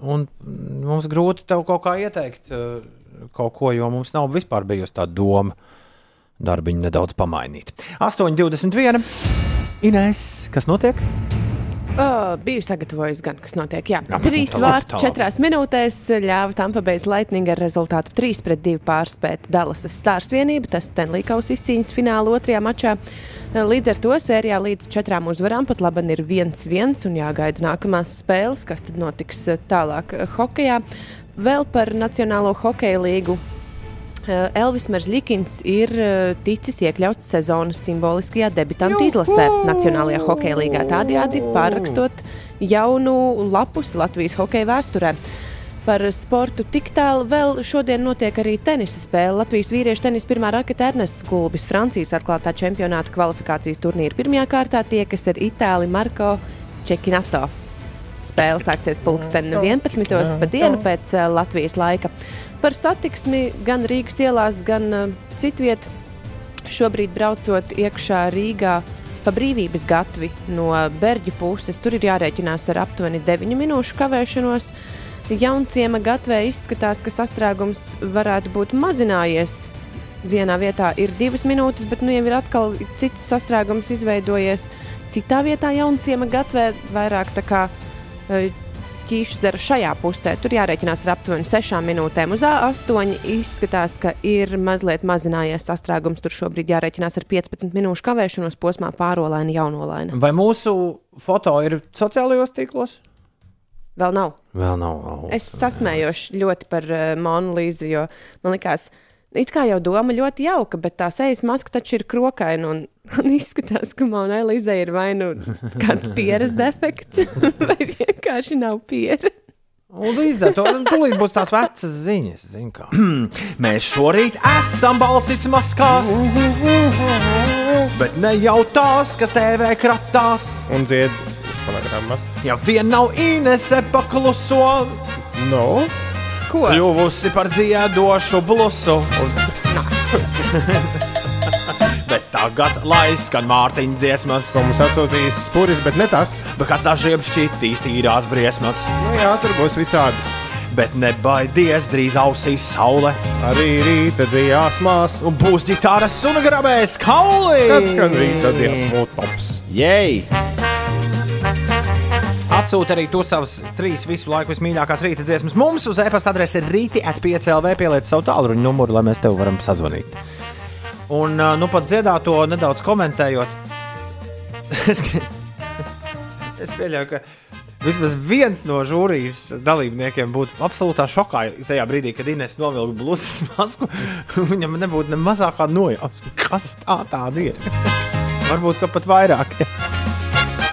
un mums grūti tev kaut kā ieteikt uh, kaut ko, jo mums nav vispār bijusi tā doma darbiņu nedaudz pamainīt. 8,21. Inês, kas notiek? Oh, biju sagatavojis gan, kas notiek. Jā, Jā, trīs vārti četrās minūtēs ļāva Tampa Bay Lightning ar rezultātu 3 pret 2 pārspēt Dallasas Stars vienību. Tas Stenlīkaus izcīņas fināla otrajā mačā. Līdz ar to sērijā līdz četrām uzvarām pat labi ir 1-1 un jāgaida nākamās spēles, kas tad notiks tālāk hokeja. Vēl par Nacionālo hokeja līgu Elvis Merzlikins ir eh, ticis iekļauts sezonas simboliskajā debitantu izlasē Nacionālajā hokeja līgā, tādējādi pārrakstot jaunu lapus Latvijas hokeja vēsturē. Par sportu tik tālu vēl šodien notiek arī tenisa spēle. Latvijas vīriešu tenisa pirmā raketa Ernests Gulbis Francijas atklātā čempionāta kvalifikācijas turnīra pirmajā kārtā tiekas ar Itāli Marko Čekinato. Spēle sāksies pulksten 11. pa dienu pēc eh, Latvijas laika. Par satiksmi gan Rīgas ielās, gan uh, citviet. Šobrīd braucot iekšā Rīgā pa brīvības gatvi no Berģa puses, tur ir jārēķinās ar aptuveni 9 minūšu kavēšanos. Jaunciema gatvē izskatās, ka sastrēgums varētu būt mazinājies. Vienā vietā ir divas minūtes, bet nu jau ir atkal cits sastrēgums izveidojies. Citā vietā jaunciema gatvē vairāk tā kā eh, ķīšu zara šajā pusē. Tur jārēķinās ar aptuveni 6 minūtēm. Uz A8 izskatās, ka ir mazliet mazinājies sastrēgums. Tur šobrīd jārēķinās ar 15 minūšu kavēšanos posmā pārolaina jaunolaina. Vai mūsu foto ir sociālajos tīklos? Vēl nav. Vēl nav. Oh. Es sasmējos ļoti par uh, Monolīzu, jo man liekas, it kā jau doma ļoti jauka, bet tā sejas maska taču ir krokaina. Un, un izskatās, ka Monolīzai ir vai nu kāds pieres defekts, vai vienkārši nav piera. Un izdara to. Tūlīt būs tās vecas ziņas. zini kā. Mēs šorīt esam balsis maskās. Bet ne jau tās, kas TV kratās. Un dzied uz fonogrammas. Ja vien nav Inese pakluso, No? Ko? kļuvusi par dziedošu blusu. Bet tagad, lai skan Mārtiņa dziesmas, Ko mums atsūtīs spuris, bet ne tas. bet kas dažiem šķitīs tīrās briesmas. Nu jā, tur būs visādas. Bet nebaidies, drīz ausīs saule. Arī rīta dziesmās. Un būs ģitāras un grabēs kauli. Kad skan rīta dziesmu tops. Jej! Atsūta arī tu savas trīs visu laiku vismīļākās rīta dziesmas. Mums uz e-pasta adrese ir rīti atpiecēlv pieliec savu tālruņa numuru, lai mēs tev varam sazvanīt. Un nu pat dziedāto nedaudz komentējot. es, es pieļauju, ka vismaz viens no žūrijas dalībniekiem būtu absolūtā šokā tajā brīdī, kad Inês novilka blūzas masku. Viņam nebūtu ne mazākā nojausma, kas tā tāda ir. Varbūt pat vairāk.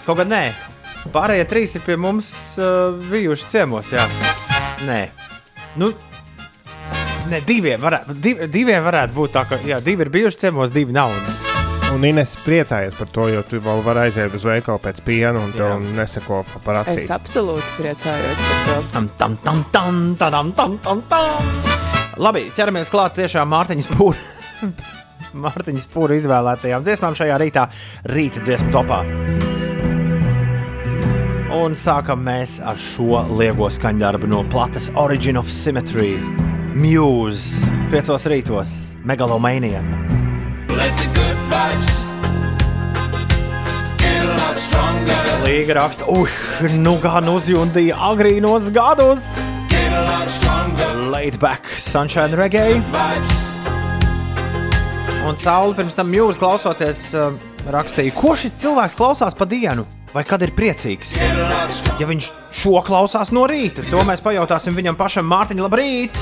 Kaut gan nē, pārējie trīs ir pie mums uh, bijuši ciemos. Jā. Nē, nu, ne, diviem, varētu, div, diviem varētu būt tā, ka jā, divi ir bijuši ciemos, divi nav. Un Ines priecājies par to, jo tu vēl vari aiziet uz veikalu pēc piena un tev neseko par acīm. Es absolūti priecājos par to. Tam, tam, tam, tam, tam, tam, tam, tam. Labi, ķeramies klāt tiešām Mārtiņas pūra. Mārtiņas pūra izvēlētajām dziesmām šajā rītā, rīta dziesmu topā. Un sākam mēs ar šo liego skaņdarbu no plates Origin of Symmetry. Muse, piecos rītos, Megalomania. Let the good vibes get a lot stronger. Līga raksta, uh, nu gan uzjundīja agrīnos gados. Laid back, sunshine reggae. Un Saula pirms tam mūžā klausoties, uh, rakstīja, ko šis cilvēks klausās pa dienu, vai kad ir priecīgs. Ja viņš šo klausās no rīta, to mēs pajautāsim viņam pašam, Mārtiņ, labrīt!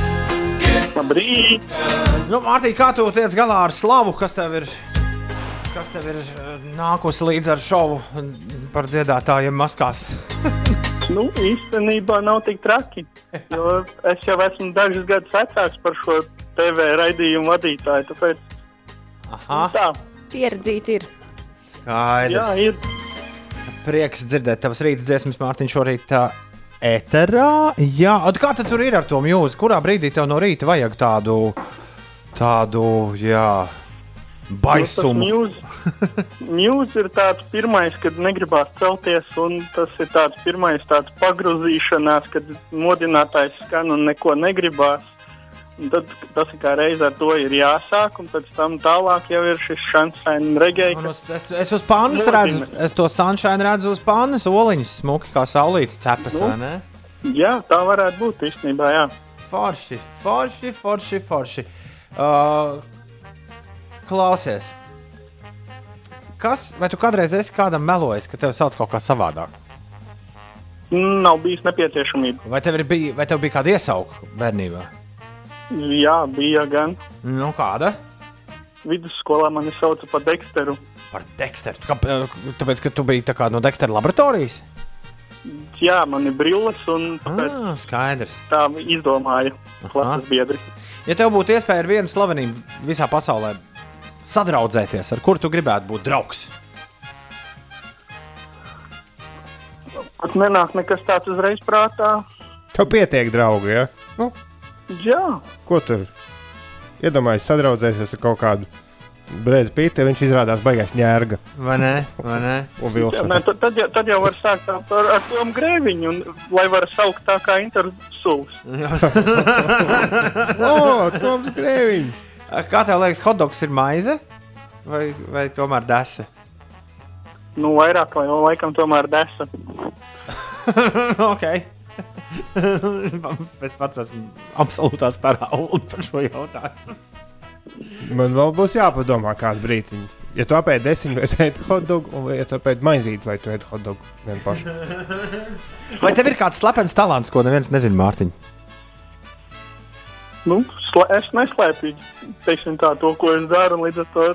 Labrīt! Nu, Mārtiņ, kā tu tiec galā ar slavu, kas tev ir? Kas tev ir uh, nākusi līdz ar šovu par dziedātājiem maskās? Nu, īstenībā nav tik traki. Jo es jau esmu dažus gadus vecāks par šo TV raidījumu vadītāju. Tāpēc Aha, tā, Pieredzīt ir. skaidrs. jā, ir. Prieks dzirdēt tavas rīta dziesmas, Mārtiņ, šorīt eterā. Jā, kā tur ir ar to mūziku? Kurā brīdī tev no rīta vajag tādu, tādu, jā, baisumu? Muse ir tāds pirmais, kad negribās celties, un tas ir tāds pirmais tāds pagrozīšanās, kad modinātājs skan un neko negribās. Tad tas kā reizē ar to ir jāsāk, un pēc tam tālāk jau ir šis regēji. Un uz, es, es uz pannas redzu, es to sunshine redzu uz pannas, oliņas smuki kā saulītas cepas, Nu. vai ne? Jā, tā varētu būt īstenībā, jā. Forši, forši, forši, forši. Uh, klausies. Kas, vai tu kādreiz esi kādam melojis, ka tevi sauc kaut kā savādāk? Nav bijis nepieciešamība. Vai tev, bij, vai tev bija kāda iesauka bērnībā? Jā, bija gan. Nu, kāda? Vidusskolā mani sauca par Deksteru. Par Deksteru. Kā, tāpēc, ka tu biji tā kā no Dekstera laboratorijas? Jā, man ir brilles, un tāpēc Ah, skaidrs. tā izdomāju klases biedri. Ja tev būtu iespēja ar vienu slavenību visā pasaulē sadraudzēties, ar kuru tu gribētu būt draugs? Pat nenāk nekas tāds uzreiz prātā. Tev pietiek, draugi. Ja? Nu, Jā. Ko tur? Iedomājieties, sadraudzēsies ar kaut kādu brīdi pīti, viņš izrādās baigās ņērga. Vai ne? Vai ne? Un nē, tad, tad, jau, tad jau var sākt tā ar, ar tom grēviņu, un, lai var saukt tā kā intersuls. o, Toms Grēviņš! Kā tev liekas, hotdogs ir maize vai, vai tomēr desa? Nu, vairāk vai laikam tomēr desa. ok. es pats esmu absolūtā starā ulu par šo jautājumu. Man vēl būs jāpadomā kādu brīdi. Ja tu apēdi desmit, vai tu ēdi hotdogu, vai ja tu apēdi maizīti, vai tu ēdi hotdogu vienu pašu. Vai tev ir kāds slepens talants, ko neviens nezina, Mārtiņ? Nu, es neslēpju teiksim, tā, to, ko es daru. un Līdz ar to,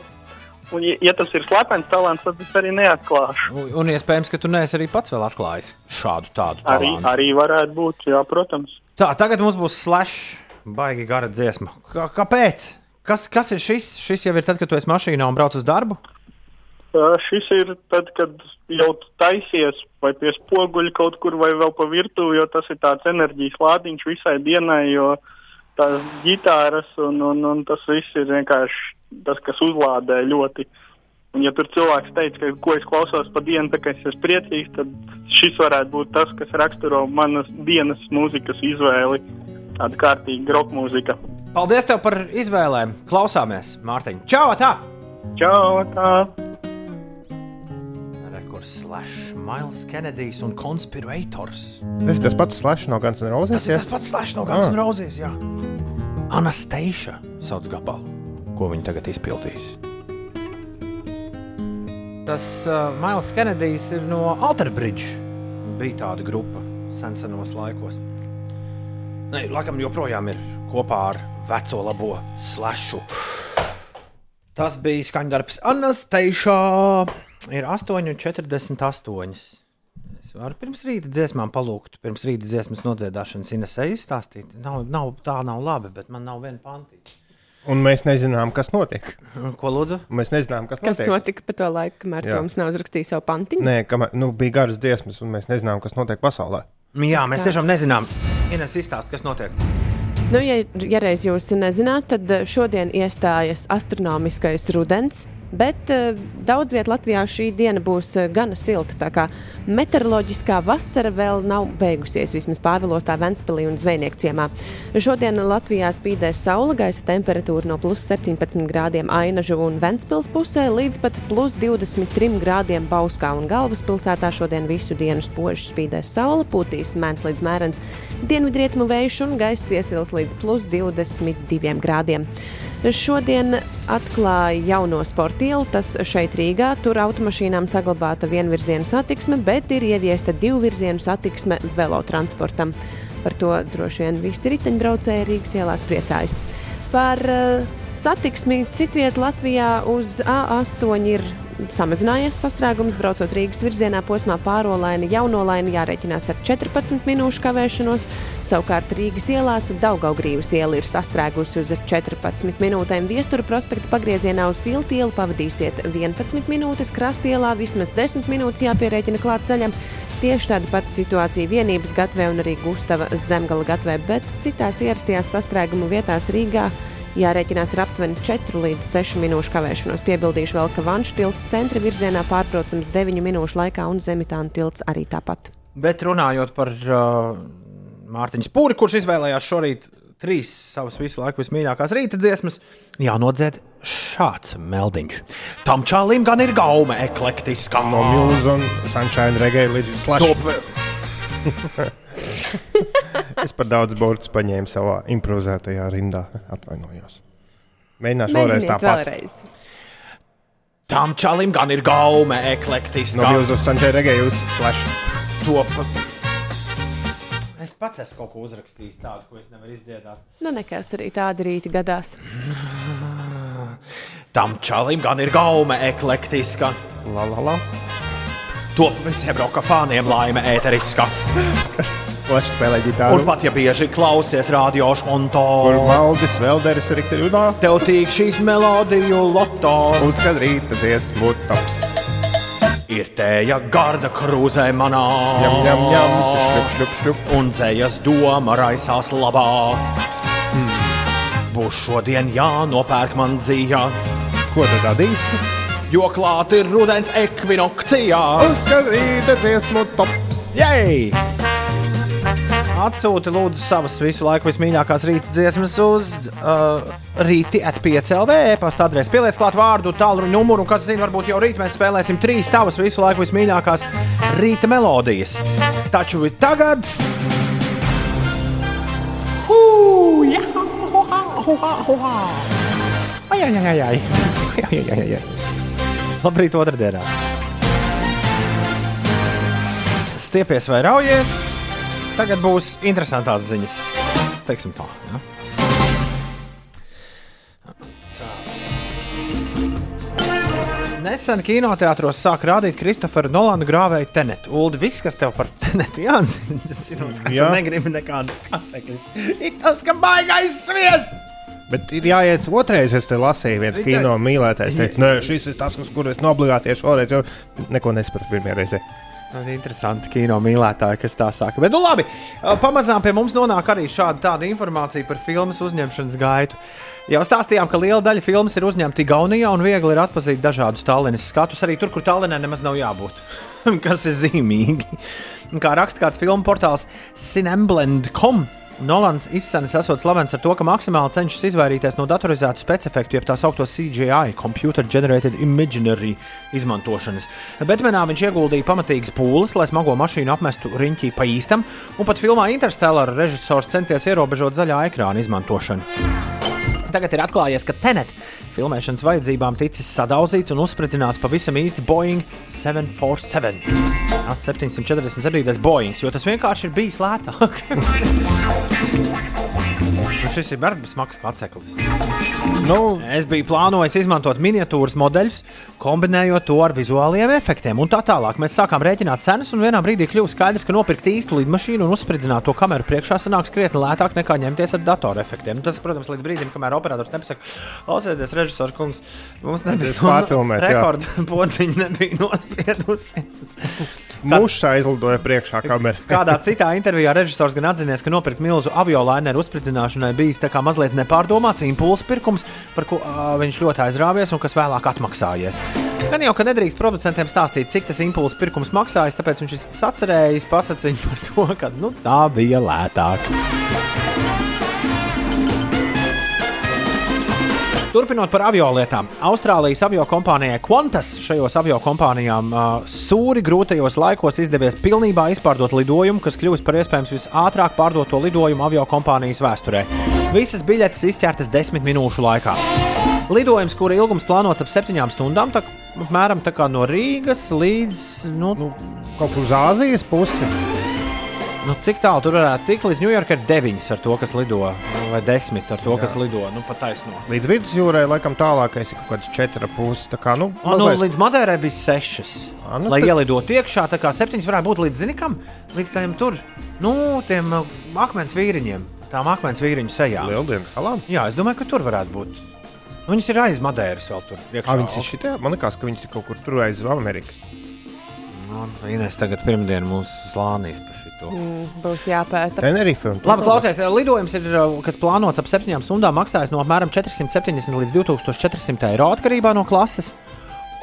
un, ja, ja tas ir slepens talants, tad es arī neatklāšu. Un, un iespējams, ka tu neesi arī pats vēl atklājis šādu tādu Arī, talantu. arī varētu būt, jā, protams. Tā, tagad mums būs slash, baigi gara dziesma. Kā, kāpēc? Kas, kas ir šis? Šis jau ir tad, kad tu esi mašīnā un brauc uz darbu? Uh, šis ir tad, kad jau taisies vai pie spoguļa kaut kur, vai vēl pa virtuvi, jo tas ir tāds enerģijas lādiņš visai dienai, jo tās ģitāras un, un, un tas viss ir vienkārši tas, kas uzlādē ļoti. Un, ja tur cilvēks teica, ka ko es klausos pa dienu, tā kā es esmu priecīgs, tad šis varētu būt tas, kas raksturo manas dienas mūzikas izvēli. Tāda kārtīga roka mūzika. Paldies tev par izvēlēm. Klausāmies, Mārtiņ. Čau! Tā! Čau! Tā! Rekurs slash Miles Kennedijs un Conspirators. Tas ir tas pats slash no Guns N' Roses. Tas ir tas pats slash no Guns Ah. N' Roses. Jā. Anastasia sauc gabalu, ko viņi tagad izpildīs. Tas uh, Miles Kennedijs ir no Alter Bridge. Bija tāda grupa senos laikos. Nē, laikam joprojām ir kopā ar veco labo slashu. Tas bija skaņdarbs Anastasia. Ir 8,48. Es varu pirms rīta dziesmām palūgt, pirms rīta dziesmas nodziedāšanas Inesai izstāstīt. Nav, nav, tā nav labi, bet man nav viena pantīte. Un mēs nezinām, kas notiek. Ko lūdzu? Mēs nezinām, kas, Kas notiek. notika pa to laiku, kamēr Jā. Toms nav uzrakstījis savu pantiņu? Nē, kamēr nu, bija garas dziesmas, un mēs nezinām, kas notiek pasaulē. Jā, mēs Tā. tiešām nezinām. Ines izstāst, kas notiek. Nu, ja, ja reiz jūs nezināt, tad eh, šodien iestājas astronomiskais rudens. Bet uh, daudz vietā Latvijā šī diena būs uh, gana silta. Tā kā meteoroloģiskā vasara vēl nav beigusies, vismaz Pāvilostā, Ventspīlī un Zvejnieku ciemā. Šodien Latvijā spīdēs saule, gaisa temperatūra no plus 17 grādiem Ainažu un Ventspils pusē līdz pat plus 23 grādiem Bauskā un Galvaspilsētā. Šodien visu dienu spoži spīdēs saule, pūtīs mēns līdz mērens dienvidrietumu vējš un gaiss iesils līdz plus 22 grādiem. Šodien atklāja jauno sporta ielu, tas šeit Rīgā. Tur automašīnām saglabāta vienvirziena satiksme, bet ir ieviesta divvirzienu satiksme velotransportam. Par to droši vien visi riteņbraucēji Rīgas ielās priecājas. Par uh, satiksmi citvietā Latvijā uz A8 ir samazinājies sastrēgums, braucot Rīgas virzienā posmā pārolaini, jaunolaini jārēķinās ar 14 minūšu kavēšanos. Savukārt Rīgas ielās Daugaugrības iela ir sastrēgusi uz 14 minūtēm. Viestura prospekta pagriezienā uz tiltu ielu pavadīsiet 11 minūtes, krastielā vismaz 10 minūtes jāpierēķina klāt ceļam. Tieši tāda pati situācija vienības gatvē un arī Gustava zemgala gatvē, bet citās ierastajās sastrēgumu vietās Rīgā Jārēķinās ar aptuveni 4 līdz 6 minūšu kavēšanos. Piebildīšu vēl, ka Vanšu tilts centra virzienā pārbraucams 9 minūšu laikā un Zemitāna tilts arī tāpat. Bet runājot par uh, Mārtiņu Spūri, kurš izvēlējās šorīt trīs savas visu laiku vismīļākās rīta dziesmas, jānodzied šāds meldiņš. Tam čālim gan ir gaume eklektiskā. No Milzu un Sunshine Reggae līdz Slash. es par daudz burbuļus paņēmu savā improvizētajā rindā. Atvainojos. Mēģināšu vēlreiz tāpat. vēlreiz. Tam čālim gan ir gaume eklektiskā. No Sunshine Reggae uz Slash. Top. Es pats esmu kaut ko uzrakstījis tādu, ko es nevaru izdziedāt. Nu, nekas arī tāda rīta gadās. Tam čālim gan ir gaume eklektiska. La, la, la. Top visiem roka fāniem laime ēteriska. Slash spēlē ģitāru. Un pat ja bieži klausies radio šonto, Kur Valdis Velderis ir rītā. tev tīk šīs melodiju loto. Un skan rīta dziesmu taps. Ir tēja garda krūzē manā. Jam, jam, jam, šļup, šļup, šļup. Un dzējas doma raisās labā. būs šodien jānopērk man dzīvā. Ko tu darīsi? Jo klāt ir rudens ekvinokcijā. Skan rīta dziesmu tops. Jej! Atsūti lūdzu savas visu laiku vismīļākās rīta dziesmas uz uh, rīti atpiecēlv. E-pasta adrese pieliec klāt vārdu, tālruņa numuru, un kas zina, varbūt jau rīt mēs spēlēsim trīs tavas visu laiku vismīļākās rīta melodijas. Taču tagad. Hū, jā, hohā, hohā, hohā. Ai, ai, ai, ai, ai. ai, ai, ai, ai. Labrīt, otrdienā. Stiepies vai raujies? Tagad būs interesantās ziņas. Teiksim tā. Ja? Nesen kinoteātros sāk rādīt Kristofera Nolanda grāvēju tenetu. Ulu, viss, kas tev par tenetu jāzina, tas ir. Jā. negribi nekādas kasekļus. Ir tas, ka baigais sviests! Bet ir jāiet otrreiz. Es te lasīju, viens Tikai- kino mīlētājs teica, nē, šis ir tas, uz kuru es obligāti iešu šoreiz, jo neko nesapratu pirmajā reizē. Interesanti kino mīlētāji, kas tā saka. Bet, nu, labi, pamazām pie mums nonāk arī šāda tāda informācija par filmas uzņemšanas gaitu. Jau stāstījām, ka liela daļa filmas ir uzņemta Igaunijā un viegli ir atpazīt dažādus Tallinas skatus, arī tur, kur Tallinā nemaz nav jābūt. kas ir zīmīgi. Kā raksta kāds filmu portāls Cinemblend.com. Nolans izsmeļs esot slavens ar to, ka maksimāli cenšas izvairīties no datorizētu specifektu, jeb tā saucamo CGI, Computer Generated Imaginary izmantošanas. Batmanā viņš ieguldīja pamatīgas pūles, lai smago mašīnu apmestu riņķī pa īstam, un pat filmā Interstellar režisors centies ierobežot zaļā ekrāna izmantošanu. Tagad ir atklājies, ka Tenet filmēšanas vajadzībām ticis sadauzīts un uzspridzināts pavisam īsts Boeing 747. Nāc 747. Boeing, jo tas vienkārši ir bijis lētāk. Šis ir darbs, smags kaceklis. Nu, es biju plānojis izmantot miniatūras modeļus, kombinējot to ar vizuāliem efektiem. Un tā tālāk mēs sākām rēķināt cenas, un vienā brīdī kļuva skaidrs, ka nopirkt īstu lidmašīnu un uzspridzināt to kameru priekšā sanāks krietni lētāk nekā ņemties ar datorefektiem. Nu, tas, protams, līdz brīdim, kamēr operators nepasaka, klausieties, režisors kungs, mums nebija Pārfilmēt, rekorda podziņa nebija nospiedusi. Muša aizlidoja priekšā kamerā. Kādā citā intervijā režisors gan atzinies, ka nopirkt milzu aviolaineru uzspridzināšanai bijis mazliet nepārdomāts impulsu pirkums, par ko ā, viņš ļoti aizrāvies un kas vēlāk atmaksājies. Gan jau, ka nedrīkst producentiem stāstīt, cik tas impulsu pirkums maksājas, tāpēc viņš ir sacerējis pasakiņu par to, ka nu, tā bija lētāk. Turpinot par aviolietām, Austrālijas avio kompānijai Qantas šajos avio kompānijām uh, sūri grūtajos laikos izdevies pilnībā izpārdot lidojumu, kas kļuvis par iespējams visātrāk pārdoto lidojumu avio kompānijas vēsturē. Visas biļetes izķertas desmit minūšu laikā. Lidojums, kura ilgums plānots ap septiņām stundām, tā, apmēram tā kā no Rīgas līdz nu, nu, kaut kur uz Āzijas pusi. Nu, cik tālu tur varētu tikt? Līdz Ņujorkai ir deviņas ar to, kas lido, vai desmit ar to, Jā. kas lido. Nu, pat taisno. Līdz vidusjūrai, laikam, tālākais ir kaut kāds četri puses. Tā kā, nu, A, nu, mazliet- līdz Madeirai bija sešas. A, nu Lai tad- ielidotu iekšā, tā kā septiņas varētu būt līdz zinām, līdz tiem tur, nu, tiem uh, akmens vīriņiem, tām akmens vīriņu sejām. Lieldienas salām? Jā, es domāju, ka tur varētu būt. Nu, viņas ir aiz Madeiras vēl tur. iekšā. Ā, viņas ir šitie? Man liekas, ka viņas ir kaut kur tur aiz Amerikas. Nu, Ines tagad pirmdien mūs slānīs par šo. Mm, būs jāpēta. Tenerife Labi, klausies, lidojums, ir, uh, kas plānots ap 7 stundām, maksājas no apmēram 470 līdz 2400 eiro atkarībā no klases.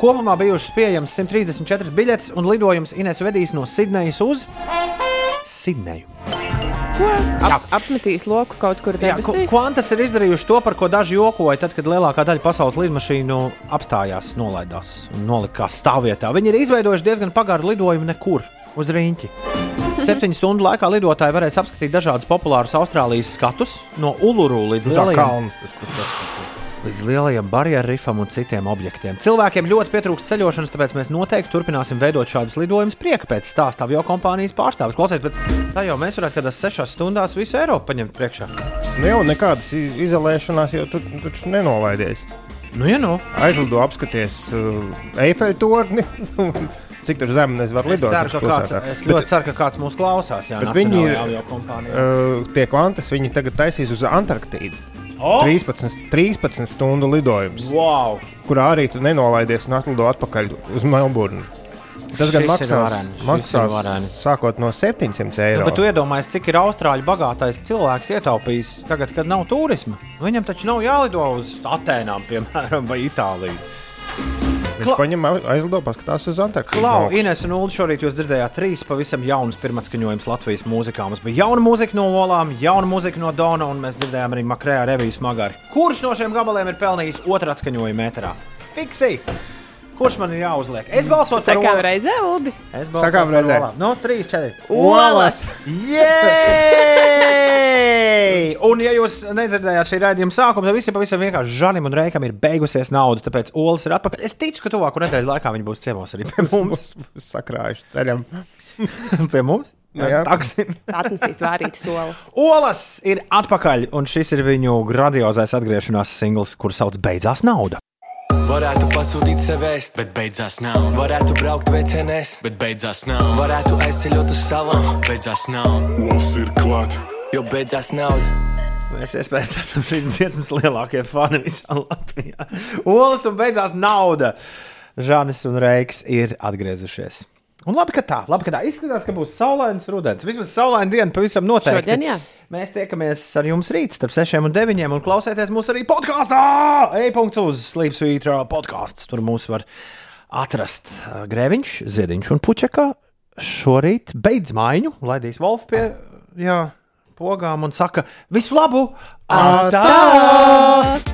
Kopumā bijušas pieejamas 134 biļetes, un lidojums Ines vedīs no Sidnejas uz Sidneju. Ap, apmetīs loku kaut kur debesīs. Kvantas ir izdarījuši to, par ko daži jokoja, tad, kad lielākā daļa pasaules lidmašīnu apstājās, nolaidās un nolikās stāvvietā. Viņi ir izveidojuši diezgan pagaru lidojumu nekur uz rīņķi. Septiņu stundu laikā lidotāji varēs apskatīt dažādus populārus Austrālijas skatus, no Uluru līdz tas, tas. līdz lielajiem barjeru rifam un citiem objektiem. Cilvēkiem ļoti pietrūkst ceļošanas, tāpēc mēs noteikti turpināsim veidot šādus lidojumus prieka pēc stāsta avio kompānijas pārstāvis. Klausies, bet tā jau mēs varētu kādās sešās stundās visu Eiropu paņemt priekšā. Nu, jau nekādas izolēšanās, jo tu taču nenolaidies. Nu, ja nu. Aizlido apskaties uh, Eifeļa torni. Cik tur zem es varu Es, lidot? ceru, ka kāds, es ļoti ceru, ka kāds mūs klausās. Jā, Bet viņi ir uh, tie kvantas, viņi tagad taisīs uz Antarktīdu. O! 13, 13 stundu lidojums, Wow! kurā arī tu nenolaidies un atlido atpakaļ uz Melburnu. Tas gan maksās, maksās sākot no 700 eiro. Nu, bet tu iedomājies, cik ir austrāļu bagātais cilvēks ietaupījis tagad, kad nav turisma. Viņam taču nav jālido uz Atēnām, piemēram, vai Itāliju. Viņš paņem aizlido, paskatās uz Antarktidu. Klau, Ines un Ulu šorīt jūs dzirdējāt trīs pavisam jaunus pirmatskaņojumus Latvijas mūzikā. Mums bija jauna mūzika no Olām, jauna mūzika no Dona, un mēs dzirdējām arī Makrējā revijas magāri. Kurš no šiem gabaliem ir pelnījis otru atskaņojumu metrā? Fiksi! Kurš man ir jāuzliek? Es balsotu par Sakām reizē, Uldi. Es Sakām balsotu par reizē. No 3, 4. Olas! Jēj! Un, ja jūs nedzirdējāt šī raidījuma sākumu, tad visiem pavisam vienkārši Žanim un Reikam ir beigusies nauda, tāpēc Olas ir atpakaļ. Es ticu, ka tuvāko nedēļu laikā viņi būs ciemos arī pie mums. Sakrājuši ceļam. pie mums? Nu. Atnesīs vārītas olas. Olas ir atpakaļ, un šis ir viņu grandiozais atgriešanās singls, kurš sauc Beidzās nauda. Varētu pasūtīt sev ēst, bet beidzās nav. Varētu braukt VCNS, bet beidzās nav. Varētu aizceļot uz salām, beidzās nav. Olas ir klāt. Jo beidzās nauda. Mēs iespējams esam šīs dziesmas lielākie fani visā Latvijā. Olas un beidzās nauda. Žānis un Reiks ir atgriezušies. Un labi, ka tā, labi, ka tā izskatās, ka būs saulains rudens. Vismaz saulaina diena pavisam noteikti. Šodien, jā. Mēs tiekamies ar jums rīt starp 6 un 9 un klausieties mūsu arī podkāstā. E-punkts uz Slīpsvītra podkāsts. Tur mūs var atrast Grēviņš, Ziediņš un Puķeka. Šorīt beidz maiņu, laidīs Wolfu pie jā, pogām un saka visu labu! Atā! Atā!